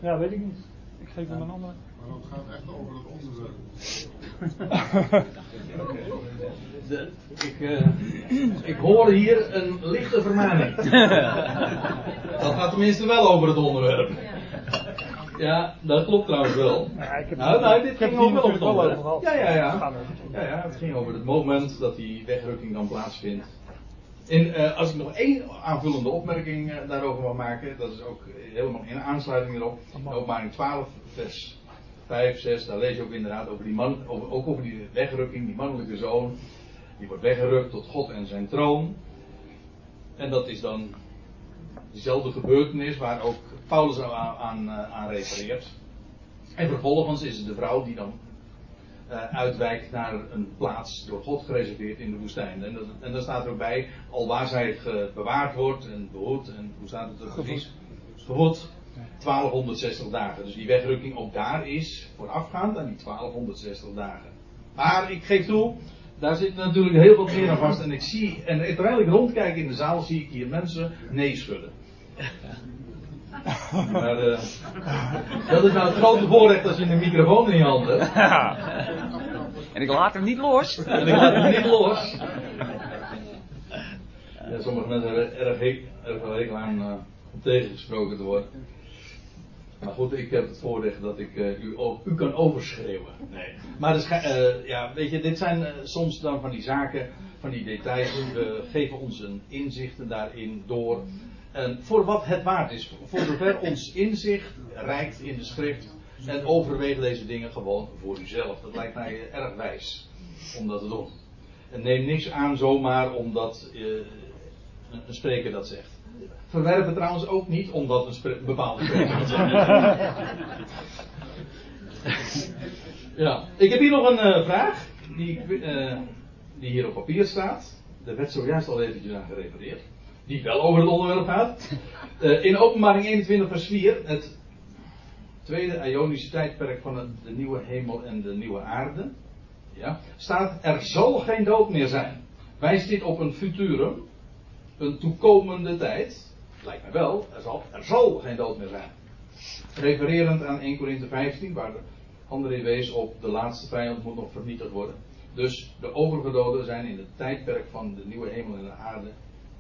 ja weet ik niet. Ik geef hem een andere. Maar dat gaat echt over het onderwerp. De, ik, uh, ik hoor hier een lichte vermaning. (laughs) dat gaat tenminste wel over het onderwerp. Ja, dat klopt trouwens wel. Ja, ik heb nou, nou, dit ging ook wel. Ja, ja, ja. ja, ja. Het ging over het moment dat die wegrukking dan plaatsvindt. En uh, als ik nog één aanvullende opmerking uh, daarover mag maken, dat is ook helemaal in aansluiting erop. Openbaring 12, vers 5, 6, daar lees je ook inderdaad over die man, over, ook over die wegrukking, die mannelijke zoon. Die wordt weggerukt tot God en zijn troon. En dat is dan dezelfde gebeurtenis waar ook Paulus aan, aan, aan refereert. En vervolgens is het de vrouw die dan uh, uitwijkt naar een plaats door God gereserveerd in de woestijn. En, dat, en dan staat er ook bij, al waar zij bewaard wordt en behoed, en hoe staat het er precies? Gevoed. 1260 dagen. Dus die wegrukking ook daar is voorafgaand aan die 1260 dagen. Maar ik geef toe, daar zit natuurlijk heel wat meer aan vast. En ik zie, en terwijl ik rondkijk in de zaal, zie ik hier mensen nee schudden. Maar uh, dat is nou het grote voorrecht als je een microfoon in je hand hebt. (laughs) En ik laat hem niet los. En ik laat hem niet los. Ja, sommige mensen hebben erg, veel hekel aan uh, om tegengesproken te worden. Maar goed, ik heb het voorrecht dat ik uh, u, u kan overschreeuwen. Nee. Maar dus, uh, ja, weet je, dit zijn uh, soms dan van die zaken, van die details. We geven ons een inzichten daarin door. En voor wat het waard is. Voor zover ons inzicht reikt in de schrift. En overweeg deze dingen gewoon voor uzelf. Dat lijkt mij erg wijs om dat te doen. En neem niks aan zomaar omdat een spreker dat zegt verwerpen trouwens ook niet omdat een bepaalde spreker dat zegt. (laughs) ja, ik heb hier nog een uh, vraag die, uh, die hier op papier staat. Er werd zojuist al eventjes aan gerefereerd. Die wel over het onderwerp gaat. Uh, (laughs) in openbaring 21 vers 4, het tweede Ionische tijdperk van het, de nieuwe hemel en de nieuwe aarde. Ja, staat er zal geen dood meer zijn. Wijst dit op een futurum, een toekomende tijd. Lijkt mij wel, er zal, er zal geen dood meer zijn. Refererend aan 1 Korinthe 15, waar André wees op de laatste vijand moet nog vernietigd worden. Dus de overige doden zijn in het tijdperk van de nieuwe hemel en de aarde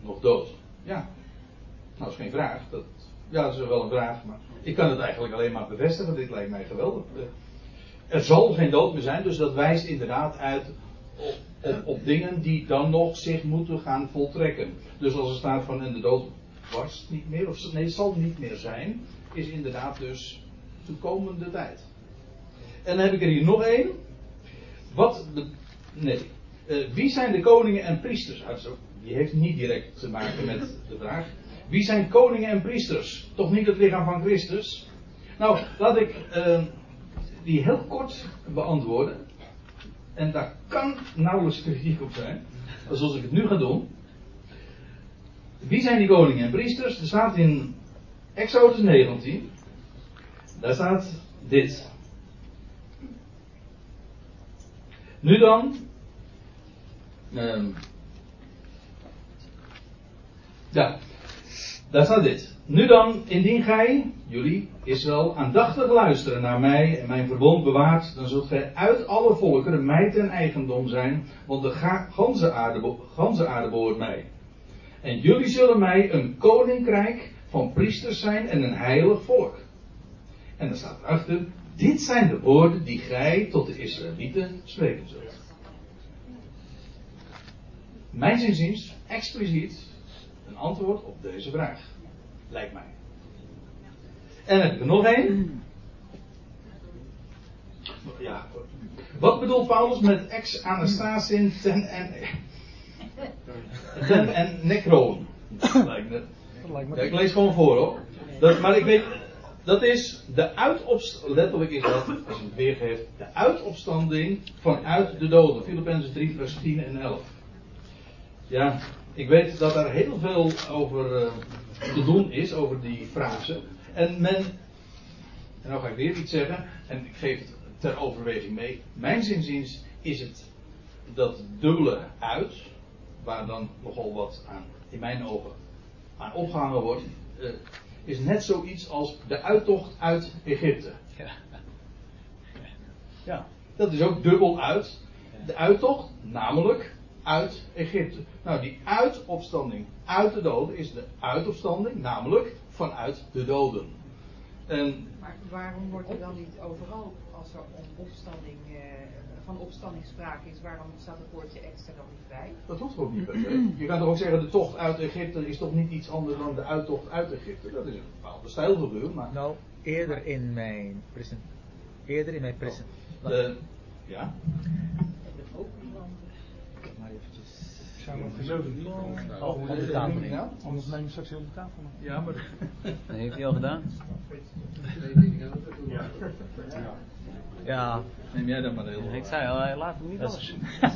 nog dood. Ja, nou dat is geen vraag. Dat, ja, dat is wel een vraag, maar ik kan het eigenlijk alleen maar bevestigen. Dit lijkt mij geweldig. Er zal geen dood meer zijn, dus dat wijst inderdaad uit op, op, op dingen die dan nog zich moeten gaan voltrekken. Dus als er staat van en de dood was niet meer, of nee, zal niet meer zijn, is inderdaad dus toekomende tijd. En dan heb ik er hier nog één. Wat, de, nee. Uh, wie zijn de koningen en priesters? Die heeft niet direct te maken met de vraag. Wie zijn koningen en priesters? Toch niet het lichaam van Christus? Nou, laat ik uh, die heel kort beantwoorden. En daar kan nauwelijks kritiek op zijn. Zoals ik het nu ga doen. Wie zijn die koningen en priesters? Er staat in Exodus 19. Daar staat dit. Nu dan. Um, ja, daar staat dit. Nu dan, indien gij, jullie, Israël, aandachtig luisteren naar mij en mijn verbond bewaart, dan zult gij uit alle volkeren mij ten eigendom zijn, want de ganse aarde, ganse aarde behoort mij. En jullie zullen mij een koninkrijk van priesters zijn en een heilig volk. En dan staat erachter, dit zijn de woorden die gij tot de Israëlieten spreken zult. Mijn zinziens expliciet een antwoord op deze vraag. Lijkt mij. En heb ik er nog één. Ja. Wat bedoelt Paulus met ex anastasin ten en ten en necroon. Ja, ik lees gewoon voor hoor. Dat, maar ik weet, dat is de uitopstanding, letterlijk is dat, als je het weergeeft, de uitopstanding vanuit de doden. Filippenzen 3 vers 10 en 11. Ja, ik weet dat daar heel veel over uh, te doen is, over die frase. En men, en nou ga ik weer iets zeggen, en ik geef het ter overweging mee. Mijn zinziens is het dat dubbele uit, waar dan nogal wat aan, in mijn ogen, aan opgehangen wordt, uh, is net zoiets als de uittocht uit Egypte. Ja. ja, dat is ook dubbel uit. De uittocht, namelijk uit Egypte. Nou, die uitopstanding uit de doden is de uitopstanding, namelijk vanuit de doden. En, maar waarom wordt er dan niet overal, als er om opstanding, eh, van opstanding sprake is, waarom staat het woordje extra dan niet bij? Dat hoeft ook niet per se. Je kan toch ook zeggen, de tocht uit Egypte is toch niet iets anders dan de uittocht uit Egypte. Dat is een bepaalde stijlfiguur, maar... Nou, eerder in mijn present... Eerder in mijn present... Oh, de, ja? Oh, op de tafel nemen. Anders neem je straks heel de tafel mee. Ja, maar... Dat heeft hij al gedaan. Ja. Neem jij dan maar heel Ik zei al, hij laat hem niet los. (laughs)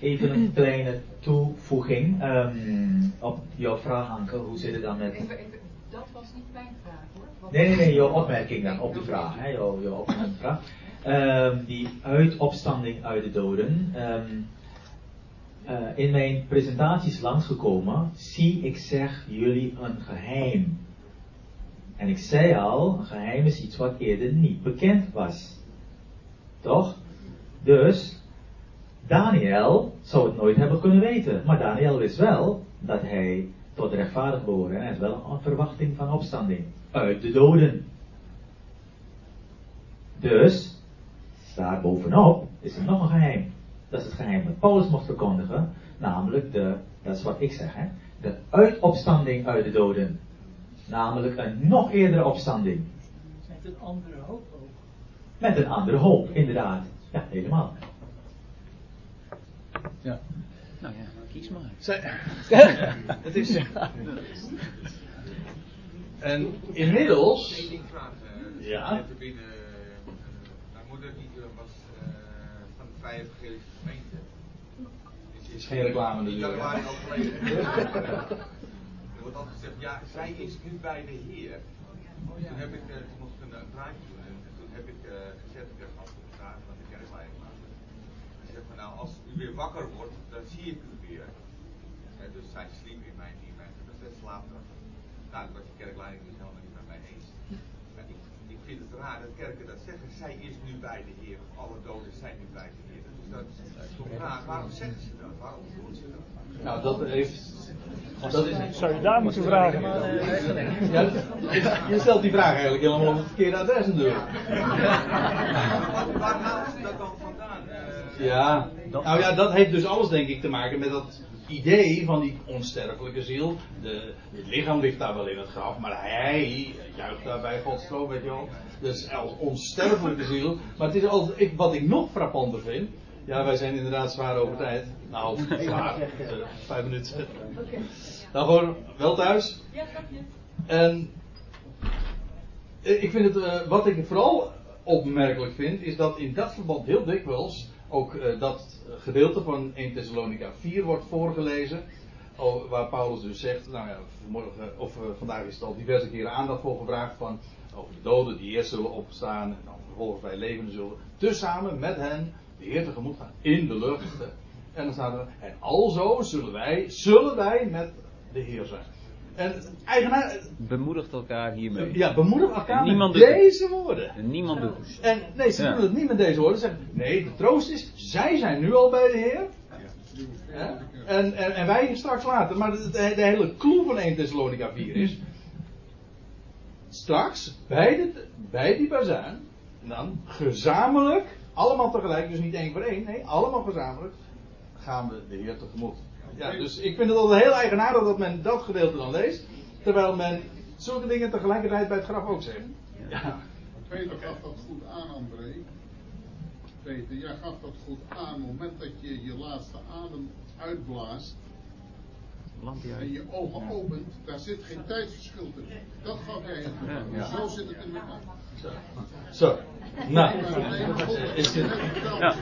Even een kleine toevoeging um, op jouw vraag, Anke. Hoe zit het dan met... Even, even, dat is niet mijn vraag hoor. Nee, nee, nee, jouw opmerking dan op de vraag. Hè, jouw, jouw opmerking op de vraag. Ehm, die uitopstanding uit de doden. Ehm, eh, in mijn presentaties langsgekomen, zie ik zeg jullie een geheim. En ik zei al, een geheim is iets wat eerder niet bekend was. Toch? Dus, Daniel zou het nooit hebben kunnen weten. Maar Daniel wist wel dat hij tot rechtvaardig behoorde. En heeft wel een verwachting van opstanding uit de doden. Dus, daar bovenop is er nog een geheim. Dat is het geheim dat Paulus mocht verkondigen. Namelijk de, dat is wat ik zeg, hè, de uitopstanding uit de doden. Namelijk een nog eerdere opstanding. Met een andere hoop ook. Met een andere hoop, inderdaad. Ja, helemaal. Ja. Nou ja, kies maar. Zij, (laughs) het is. En inmiddels. Eh, Ja. Binnen, eh, mijn moeder die eh, was eh, van de Vrije Evangelische Gemeente. Dus is geen reclame natuurlijk, januari overleden. (laughs) Er wordt altijd gezegd, ja, zij is nu bij de Heer. Toen heb ik, eh, toen mocht ik een, een praatje doen en, en toen heb ik eh, gezegd, ik heb altijd gevraagd van de kerkleiding. Hij zegt van nou, als u weer wakker wordt, dan zie ik u weer. Dus zij sliep in mijn, in mijn dat is slaapdracht. Nou, dat was de kerkleiding dus helemaal niet met mij eens. Maar ik, ik vind het raar dat kerken dat zeggen. Zij is nu bij de Heer. Of alle doden zijn nu bij de Heer. Dus dat is toch raar. Waarom zeggen ze dat? Waarom doen ze dat? Nou, dat heeft. Dat is, Zou je daar moeten vragen? Ja, je stelt die vraag eigenlijk helemaal op het verkeerde adres natuurlijk. Waar halen ze dat dan vandaan? Eh, Ja, nou ja, dat heeft dus alles denk ik te maken met dat idee van die onsterfelijke ziel. De, het lichaam ligt daar wel in het graf, maar hij juicht daar bij Gods troon, weet je wel. Dus als onsterfelijke ziel. Maar het is altijd, ik, wat ik nog frappanter vind. Ja, wij zijn inderdaad zwaar over tijd. Nou, (laughs) zwaar. eh, vijf minuten. Nou, gewoon wel thuis. Ja, dank je. En eh, ik vind het, eh, wat ik vooral opmerkelijk vind, is dat in dat verband heel dikwijls ook eh, dat gedeelte van 1 Thessalonica 4 wordt voorgelezen. Waar Paulus dus zegt, nou ja, vanmorgen, of eh, vandaag is het al diverse keren aandacht voor gevraagd van over de doden die eerst zullen opstaan en dan vervolgens wij levenden zullen, tezamen met hen de Heer tegemoet gaan in de lucht. En dan staat er, en alzo zullen wij, zullen wij met de Heer zijn. En eigenaar, Bemoedigt elkaar hiermee. ja, bemoedig elkaar Niemand met het. deze woorden. En niemand doet het. En nee, ze Ja. doen het niet met deze woorden. Ze zeggen, nee, de troost is, zij zijn nu al bij de Heer. Hè? En, en, en wij straks later. Maar de, de, de hele clue van 1 Thessalonica 4 is, straks, bij, de, bij die bazuin, en dan gezamenlijk, allemaal tegelijk, dus niet één voor één, nee, allemaal gezamenlijk, gaan we de Heer tegemoet. Ja, dus ik vind het altijd heel eigenaardig dat men dat gedeelte dan leest, terwijl men zulke dingen tegelijkertijd bij het graf ook zegt. Ja. Peter gaf dat goed aan, André. Peter, jij gaf dat goed aan. Op het moment dat je je laatste adem uitblaast Lampje en je ogen opent, daar zit geen tijdsverschil tussen. Dat gaf jij. Ja. Zo zit het in elkaar. Zo. Nou, is dit Ja.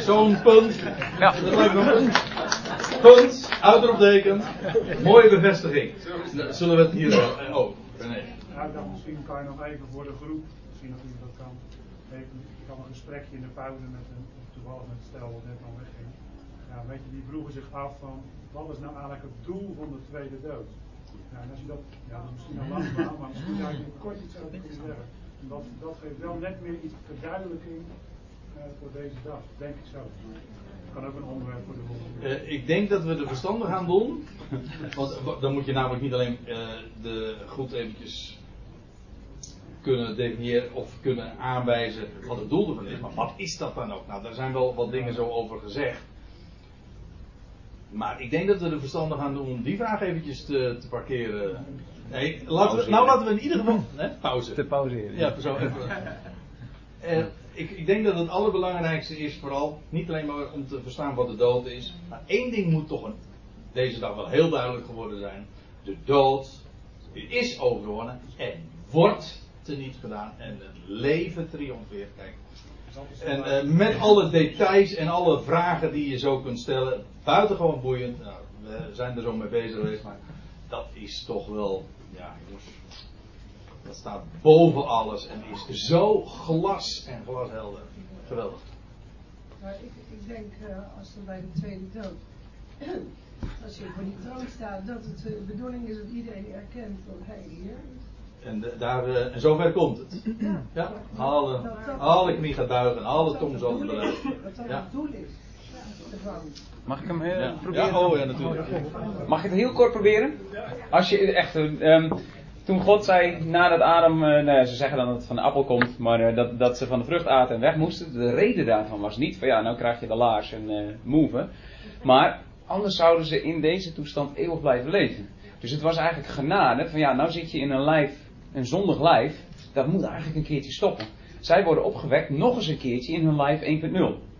zo'n punt? Ja. Dat lijkt me een punt. Punt, uitroepteken. Mooie bevestiging. Zullen we het hier. eh, oh, René. Ja, dan misschien kan je nog even voor de groep, misschien of iemand dat kan. Even, ik had een gesprekje in de pauze met een, toevallig met het stel wat net al wegging. Ja, weet je, die vroegen zich af van, wat is nou eigenlijk het doel van de tweede dood? Ja, en als je dat, ja, dat is misschien een lang maar misschien zou je er kort iets over kunnen zeggen. Dat, dat geeft wel net meer iets verduidelijking eh, voor deze dag, denk ik zo. Kan ook een onderwerp voor de volgende. Eh, ik denk dat we er verstandig aan doen. Want dan moet je namelijk niet alleen eh, de goed eventjes kunnen definiëren of kunnen aanwijzen wat het doel ervan is. Maar wat is dat dan ook? Nou, daar zijn wel wat dingen zo over gezegd. Maar ik denk dat we er verstandig aan doen om die vraag eventjes te, te parkeren. Nee, laten we, nou laten we in ieder geval... (laughs) Hè, pauze. Te pauzeren. Ja, zo even. (laughs) En ik, ik denk dat het allerbelangrijkste is vooral niet alleen maar om te verstaan wat de dood is. Maar één ding moet toch een, deze dag wel heel duidelijk geworden zijn. De dood is overwonnen en wordt teniet gedaan. En het leven triomfeert. Kijk. En eh, met alle details en alle vragen die je zo kunt stellen. Buitengewoon boeiend. Nou, we zijn er zo mee bezig geweest. Maar dat is toch wel. Ja, jongens. Dat staat boven alles en is zo glas en glashelder. Geweldig. Maar ik, ik denk, uh, als er bij de tweede dood, (clears throat) als je voor die troon staat, dat het de bedoeling is dat iedereen erkent van hij hier. En, de, daar, uh, en zover komt het. Ja. ja. Alle, alle knie gaat buigen, alle tong zal. Dat dat het doel is. Mag ik hem uh, ja. proberen? Ja, oh ja, natuurlijk. Mag ik het heel kort proberen? Als je echt, um, toen God zei nadat Adam, uh, nou ja, ze zeggen dan dat het van de appel komt, maar uh, dat, dat ze van de vrucht aten en weg moesten. De reden daarvan was niet van ja, nou krijg je de laars en uh, move. Maar anders zouden ze in deze toestand eeuwig blijven leven. Dus het was eigenlijk genade van ja, nou zit je in een lijf, een zondig lijf, dat moet eigenlijk een keertje stoppen. Zij worden opgewekt nog eens een keertje in hun lijf 1.0.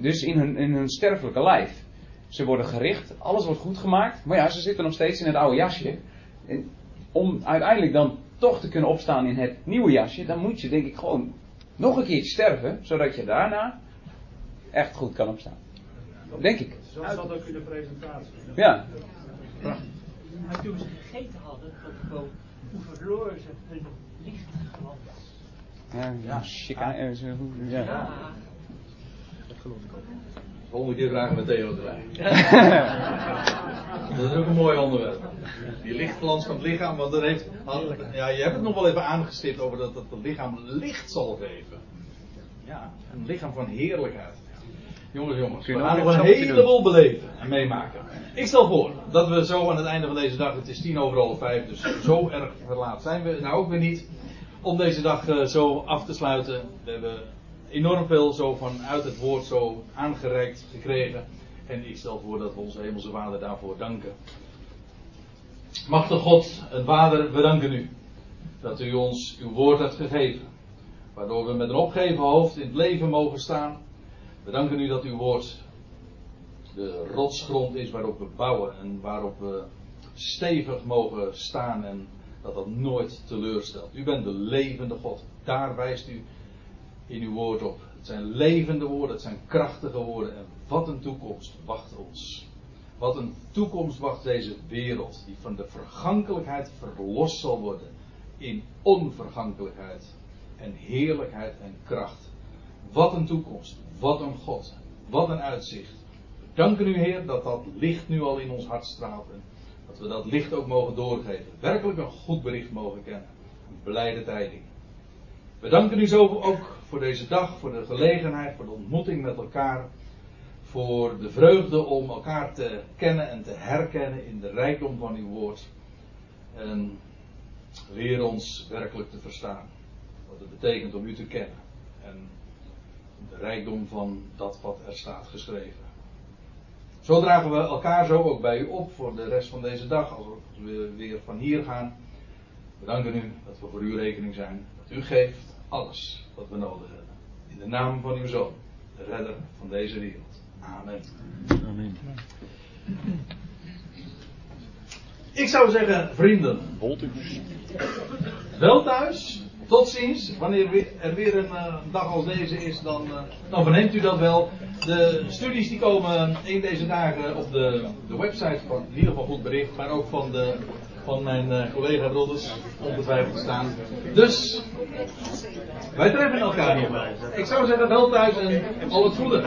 Dus in hun, in hun sterfelijke lijf. Ze worden gericht, alles wordt goed gemaakt, maar ja, ze zitten nog steeds in het oude jasje. En om uiteindelijk dan toch te kunnen opstaan in het nieuwe jasje, dan moet je denk ik gewoon nog een keertje sterven, zodat je daarna echt goed kan opstaan. Denk ik. Zo zat ook in de presentatie. Ja. Maar toen ze gegeten hadden, gewoon, hoe verloren ze hun lichtglans. Ja, ja. ja. Geloof ik ook. Volgende keer vragen we Theo erbij. (laughs) dat is ook een mooi onderwerp. Die lichtglans van het lichaam, want er heeft, ja, je hebt het nog wel even aangestipt over dat het lichaam licht zal geven. Ja, een lichaam van heerlijkheid. Jongens, jongens, we gaan nog een heleboel beleven en meemaken. Ik stel voor dat we zo aan het einde van deze dag, het is tien over half vijf, dus zo erg verlaat zijn we nou ook weer niet, om deze dag uh, zo af te sluiten. We hebben enorm veel zo vanuit het woord zo aangereikt gekregen. En ik stel voor dat we onze hemelse vader daarvoor danken. Machtige God en Vader, we danken u dat u ons uw woord hebt gegeven. Waardoor we met een opgeven hoofd in het leven mogen staan. We danken u dat uw woord de rotsgrond is waarop we bouwen en waarop we stevig mogen staan en dat dat nooit teleurstelt. U bent de levende God. Daar wijst u in uw woord op. Het zijn levende woorden, het zijn krachtige woorden. En wat een toekomst wacht ons. Wat een toekomst wacht deze wereld, die van de vergankelijkheid verlost zal worden in onvergankelijkheid en heerlijkheid en kracht. Wat een toekomst, wat een God, wat een uitzicht. We danken u Heer dat dat licht nu al in ons hart straalt en dat we dat licht ook mogen doorgeven. Werkelijk een goed bericht mogen kennen. Een blijde tijding. We danken u zo ook voor deze dag, voor de gelegenheid, voor de ontmoeting met elkaar. Voor de vreugde om elkaar te kennen en te herkennen in de rijkdom van uw woord. En leer ons werkelijk te verstaan. Wat het betekent om u te kennen. En de rijkdom van dat wat er staat geschreven. Zo dragen we elkaar zo ook bij u op voor de rest van deze dag. Als we weer van hier gaan. We danken u dat we voor uw rekening zijn. U geeft alles wat we nodig hebben. In de naam van uw Zoon, de redder van deze wereld. Amen. Amen. Ik zou zeggen, vrienden. Wel thuis. Tot ziens. Wanneer er weer een uh, dag als deze is, dan, uh, dan verneemt u dat wel. De studies die komen in deze dagen op de, de website van in ieder geval goed bericht, maar ook van de van mijn uh, collega brothers ongetwijfeld staan. Dus wij treffen elkaar hierbij. Ik zou zeggen wel thuis en al het goede.